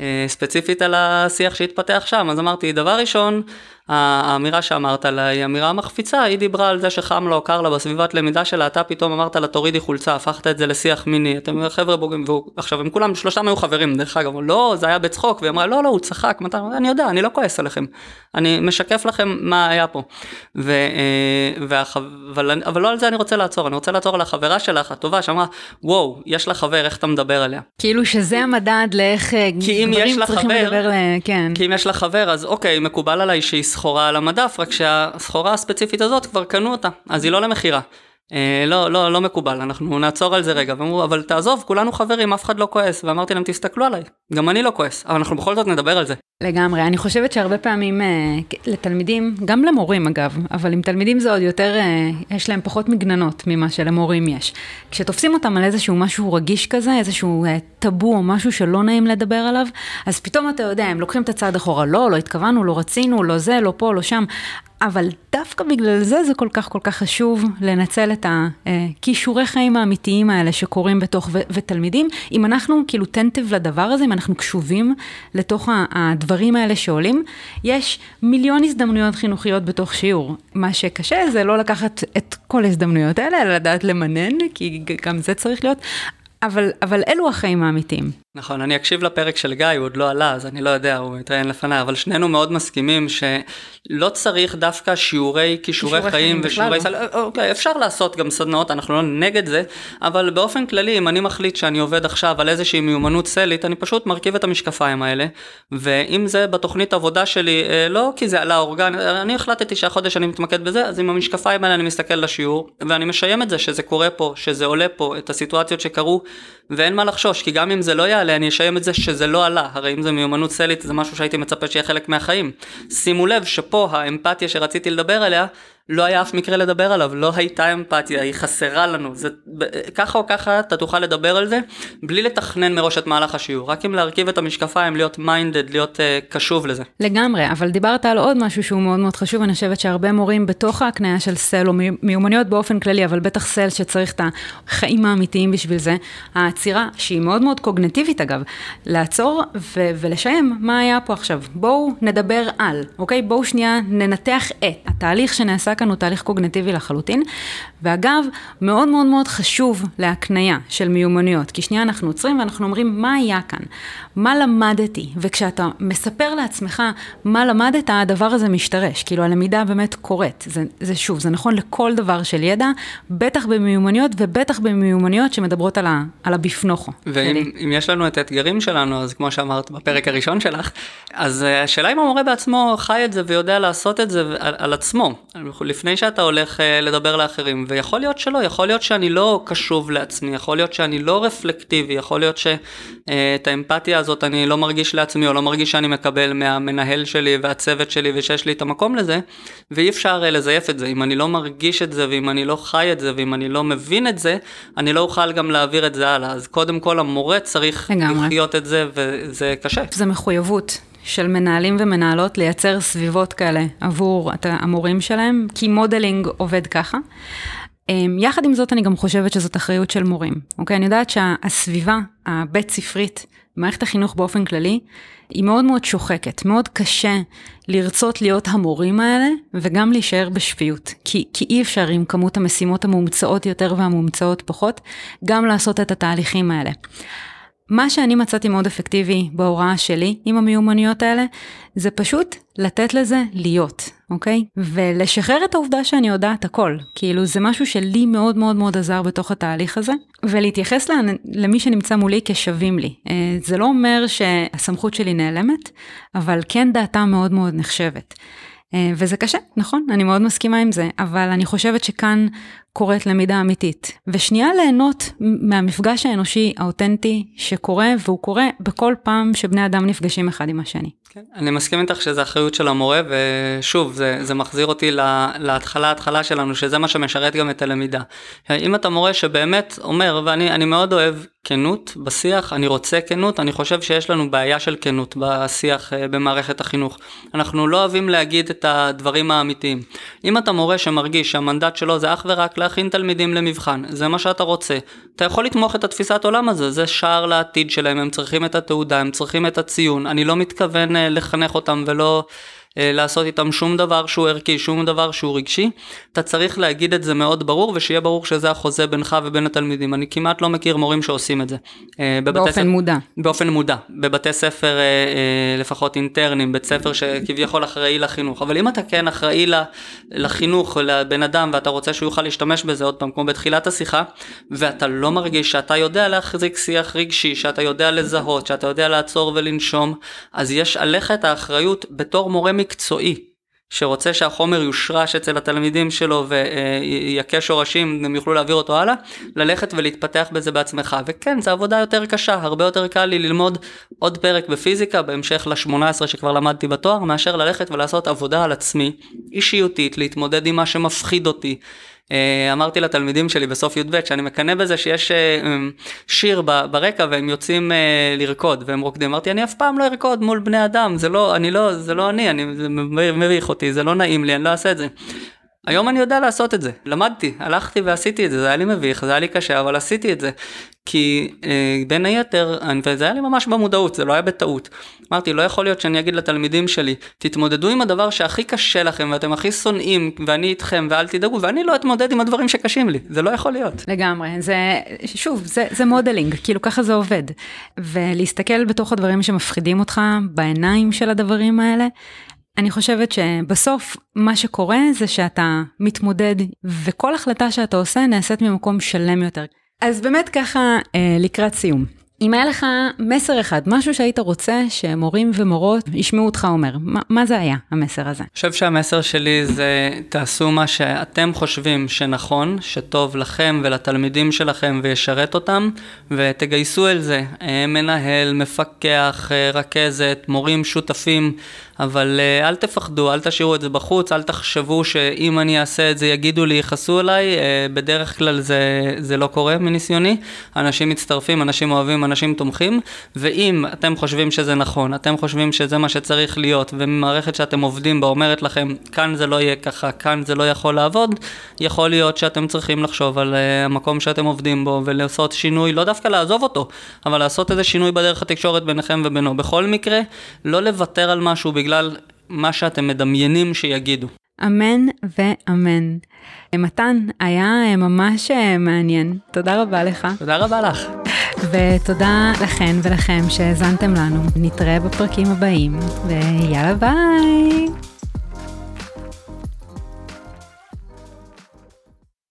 אה, ספציפית על השיח שהתפתח שם, אז אמרתי, דבר ראשון, האמירה שאמרת לה היא אמירה מחפיצה, היא דיברה על זה שחם לה או קר לה בסביבת למידה שלה, אתה פתאום אמרת לה תורידי חולצה, הפכת את זה לשיח מיני, אתם חבר'ה בוגרים, ועכשיו הם כולם, שלושתם היו חברים דרך אגב, לא, זה היה בצחוק, והיא אמרה לא, לא, הוא צחק, מתי, אני יודע, אני לא כועס עליכם, אני משקף לכם מה היה פה. ו, אה, והח... אבל, אבל לא על זה אני רוצה לעצור, אני רוצה לעצור על החברה שלך, הטובה, שאמרה, וואו, יש לה חבר, איך אתה מדבר עליה. כאילו שזה המדד לאיך אה, גברים צריכים חבר, לדבר, כן. כי אם יש לה חבר, אז אוקיי, מקובל עליי שהיא סחורה על המדף, רק שהסחורה הספציפית הזאת כבר קנו אותה, אז היא לא למכירה. אה, לא, לא, לא מקובל, אנחנו נעצור על זה רגע, ואמרו, אבל תעזוב, כולנו חברים, אף אחד לא כועס, ואמרתי להם, תסתכלו עליי, גם אני לא כועס, אבל אנחנו בכל זאת נדבר על זה. לגמרי, אני חושבת שהרבה פעמים אה, לתלמידים, גם למורים אגב, אבל עם תלמידים זה עוד יותר, אה, יש להם פחות מגננות ממה שלמורים יש. כשתופסים אותם על איזשהו משהו רגיש כזה, איזשהו טאבו או משהו שלא נעים לדבר עליו, אז פתאום אתה יודע, הם לוקחים את הצעד אחורה, לא, לא התכוונו, לא רצינו, לא זה, לא פה, לא שם. אבל דווקא בגלל זה זה כל כך כל כך חשוב לנצל את הכישורי חיים האמיתיים האלה שקורים בתוך, ו- ותלמידים, אם אנחנו כאילו טנטב לדבר הזה, אם אנחנו קשובים לתוך הדברים האלה שעולים, יש מיליון הזדמנויות חינוכיות בתוך שיעור. מה שקשה זה לא לקחת את כל ההזדמנויות האלה, אלא לדעת למנן, כי גם זה צריך להיות, אבל, אבל אלו החיים האמיתיים. נכון, אני אקשיב לפרק של גיא, הוא עוד לא עלה, אז אני לא יודע, הוא מתראיין לפניי, אבל שנינו מאוד מסכימים שלא צריך דווקא שיעורי כישורי חיים, חיים ושיעורי סל, לא. אוקיי, אפשר לעשות גם סדנאות, אנחנו לא נגד זה, אבל באופן כללי, אם אני מחליט שאני עובד עכשיו על איזושהי מיומנות סלית, אני פשוט מרכיב את המשקפיים האלה, ואם זה בתוכנית עבודה שלי, אה, לא כי זה עלה אורגן, אני החלטתי שהחודש אני מתמקד בזה, אז עם המשקפיים האלה אני מסתכל לשיעור, ואני משיים את זה, שזה קורה פה, שזה עולה פה, את הסיטואציות שקרו, ואין מה לחשוש, כי גם אם זה לא יעלה, אני אשיים את זה שזה לא עלה, הרי אם זה מיומנות סלית זה משהו שהייתי מצפה שיהיה חלק מהחיים. שימו לב שפה האמפתיה שרציתי לדבר עליה, לא היה אף מקרה לדבר עליו, לא הייתה אמפתיה, היא חסרה לנו. זה, ככה או ככה אתה תוכל לדבר על זה, בלי לתכנן מראש את מהלך השיעור, רק אם להרכיב את המשקפיים, להיות מיינדד, להיות uh, קשוב לזה. לגמרי, אבל דיברת על עוד משהו שהוא מאוד מאוד חשוב, אני חושבת שהרבה מורים בתוך ההקניה של סל, או מיומנויות באופן כללי, אבל בטח סל שצריך את החיים האמיתיים בשביל זה, העצירה, שהיא מאוד מאוד קוגנטיבית אגב, לעצור ו- ולשיים מה היה פה עכשיו. בואו נדבר על, אוקיי? בואו שנייה ננתח את התהליך שנעשה כאן הוא תהליך קוגנטיבי לחלוטין. ואגב, מאוד מאוד מאוד חשוב להקנייה של מיומנויות, כי שנייה אנחנו עוצרים ואנחנו אומרים מה היה כאן, מה למדתי, וכשאתה מספר לעצמך מה למדת, הדבר הזה משתרש, כאילו הלמידה באמת קורית, זה, זה שוב, זה נכון לכל דבר של ידע, בטח במיומנויות ובטח במיומנויות שמדברות על, ה, על הבפנוכו. ואם יש לנו את האתגרים שלנו, אז כמו שאמרת בפרק הראשון שלך, אז אה, השאלה אם המורה בעצמו חי את זה ויודע לעשות את זה על, על עצמו. לפני שאתה הולך אה, לדבר לאחרים, ויכול להיות שלא, יכול להיות שאני לא קשוב לעצמי, יכול להיות שאני לא רפלקטיבי, יכול להיות שאת האמפתיה הזאת אני לא מרגיש לעצמי, או לא מרגיש שאני מקבל מהמנהל שלי והצוות שלי ושיש לי את המקום לזה, ואי אפשר אה, לזייף את זה. אם אני לא מרגיש את זה, ואם אני לא חי את זה, ואם אני לא מבין את זה, אני לא אוכל גם להעביר את זה הלאה. אז קודם כל המורה צריך לגמרי. לחיות את זה, וזה קשה. זה מחויבות. של מנהלים ומנהלות לייצר סביבות כאלה עבור המורים שלהם, כי modeling עובד ככה. אמ, יחד עם זאת, אני גם חושבת שזאת אחריות של מורים, אוקיי? אני יודעת שהסביבה הבית ספרית, מערכת החינוך באופן כללי, היא מאוד מאוד שוחקת, מאוד קשה לרצות להיות המורים האלה וגם להישאר בשפיות. כי, כי אי אפשר עם כמות המשימות המומצאות יותר והמומצאות פחות, גם לעשות את התהליכים האלה. מה שאני מצאתי מאוד אפקטיבי בהוראה שלי עם המיומנויות האלה, זה פשוט לתת לזה להיות, אוקיי? ולשחרר את העובדה שאני יודעת הכל. כאילו זה משהו שלי מאוד מאוד מאוד עזר בתוך התהליך הזה. ולהתייחס למי שנמצא מולי כשווים לי. אה, זה לא אומר שהסמכות שלי נעלמת, אבל כן דעתם מאוד מאוד נחשבת. אה, וזה קשה, נכון, אני מאוד מסכימה עם זה, אבל אני חושבת שכאן קורית למידה אמיתית. ושנייה ליהנות מהמפגש האנושי האותנטי שקורה, והוא קורה בכל פעם שבני אדם נפגשים אחד עם השני. כן, אני מסכים איתך שזה אחריות של המורה, ושוב, זה, זה מחזיר אותי להתחלה, התחלה שלנו, שזה מה שמשרת גם את הלמידה. אם אתה מורה שבאמת אומר, ואני מאוד אוהב כנות בשיח, אני רוצה כנות, אני חושב שיש לנו בעיה של כנות בשיח אה, במערכת החינוך. אנחנו לא אוהבים להגיד את הדברים האמיתיים. אם אתה מורה שמרגיש שהמנדט שלו זה אך ורק להכין תלמידים למבחן, זה מה שאתה רוצה, אתה יכול לתמוך את התפיסת עולם הזה, זה שער לעתיד שלהם, הם צריכים את התעודה, הם צריכים את הציון, אני לא מתכוון אה, לחנך אותם ולא לעשות איתם שום דבר שהוא ערכי, שום דבר שהוא רגשי. אתה צריך להגיד את זה מאוד ברור, ושיהיה ברור שזה החוזה בינך ובין התלמידים. אני כמעט לא מכיר מורים שעושים את זה. אה, באופן ספר, מודע. באופן מודע. בבתי ספר אה, לפחות אינטרנים, בית ספר שכביכול אחראי לחינוך. אבל אם אתה כן אחראי לחינוך, לבן אדם, ואתה רוצה שהוא יוכל להשתמש בזה עוד פעם, כמו בתחילת השיחה, ואתה לא מרגיש שאתה יודע להחזיק שיח רגשי, שאתה יודע לזהות, שאתה יודע לעצור ולנשום, אז יש עליך את האחריות בתור מורה מקצועי שרוצה שהחומר יושרש אצל התלמידים שלו ויכה שורשים, הם יוכלו להעביר אותו הלאה, ללכת ולהתפתח בזה בעצמך. וכן, זו עבודה יותר קשה, הרבה יותר קל לי ללמוד עוד פרק בפיזיקה, בהמשך ל-18 שכבר למדתי בתואר, מאשר ללכת ולעשות עבודה על עצמי, אישיותית, להתמודד עם מה שמפחיד אותי, אמרתי לתלמידים שלי בסוף י"ב שאני מקנא בזה שיש אה, אמ, שיר ברקע והם יוצאים אה, לרקוד והם רוקדים. אמרתי אני אף פעם לא ארקוד מול בני אדם, זה לא, אני לא, זה לא אני, אני, זה מביך אותי, זה לא נעים לי, אני לא אעשה את זה. היום אני יודע לעשות את זה, למדתי, הלכתי ועשיתי את זה, זה היה לי מביך, זה היה לי קשה, אבל עשיתי את זה. כי אה, בין היתר, וזה היה לי ממש במודעות, זה לא היה בטעות. אמרתי, לא יכול להיות שאני אגיד לתלמידים שלי, תתמודדו עם הדבר שהכי קשה לכם ואתם הכי שונאים, ואני איתכם ואל תדאגו, ואני לא אתמודד עם הדברים שקשים לי, זה לא יכול להיות. לגמרי, זה, שוב, זה, זה modeling, כאילו ככה זה עובד. ולהסתכל בתוך הדברים שמפחידים אותך בעיניים של הדברים האלה, אני חושבת שבסוף מה שקורה זה שאתה מתמודד וכל החלטה שאתה עושה נעשית ממקום שלם יותר. אז באמת ככה אה, לקראת סיום. אם היה לך מסר אחד, משהו שהיית רוצה שמורים ומורות ישמעו אותך אומר, מה, מה זה היה המסר הזה? אני חושב שהמסר שלי זה תעשו מה שאתם חושבים שנכון, שטוב לכם ולתלמידים שלכם וישרת אותם, ותגייסו אל זה אה, מנהל, מפקח, אה, רכזת, מורים שותפים. אבל אה, אל תפחדו, אל תשאירו את זה בחוץ, אל תחשבו שאם אני אעשה את זה יגידו לי, יכעסו עליי, בדרך כלל זה, זה לא קורה מניסיוני, אנשים מצטרפים, אנשים אוהבים, אנשים תומכים, ואם אתם חושבים שזה נכון, אתם חושבים שזה מה שצריך להיות, ומערכת שאתם עובדים בה אומרת לכם, כאן זה לא יהיה ככה, כאן זה לא יכול לעבוד, יכול להיות שאתם צריכים לחשוב על uh, המקום שאתם עובדים בו ולעשות שינוי, לא דווקא לעזוב אותו, אבל לעשות איזה שינוי בדרך התקשורת ביניכם ובינו. בכל מקרה, לא לוותר על משהו בגלל מה שאתם מדמיינים שיגידו. אמן ואמן. מתן, היה ממש אה, מעניין. תודה רבה לך. תודה רבה לך. ותודה לכן ולכם שהאזנתם לנו. נתראה בפרקים הבאים, ויאללה ביי.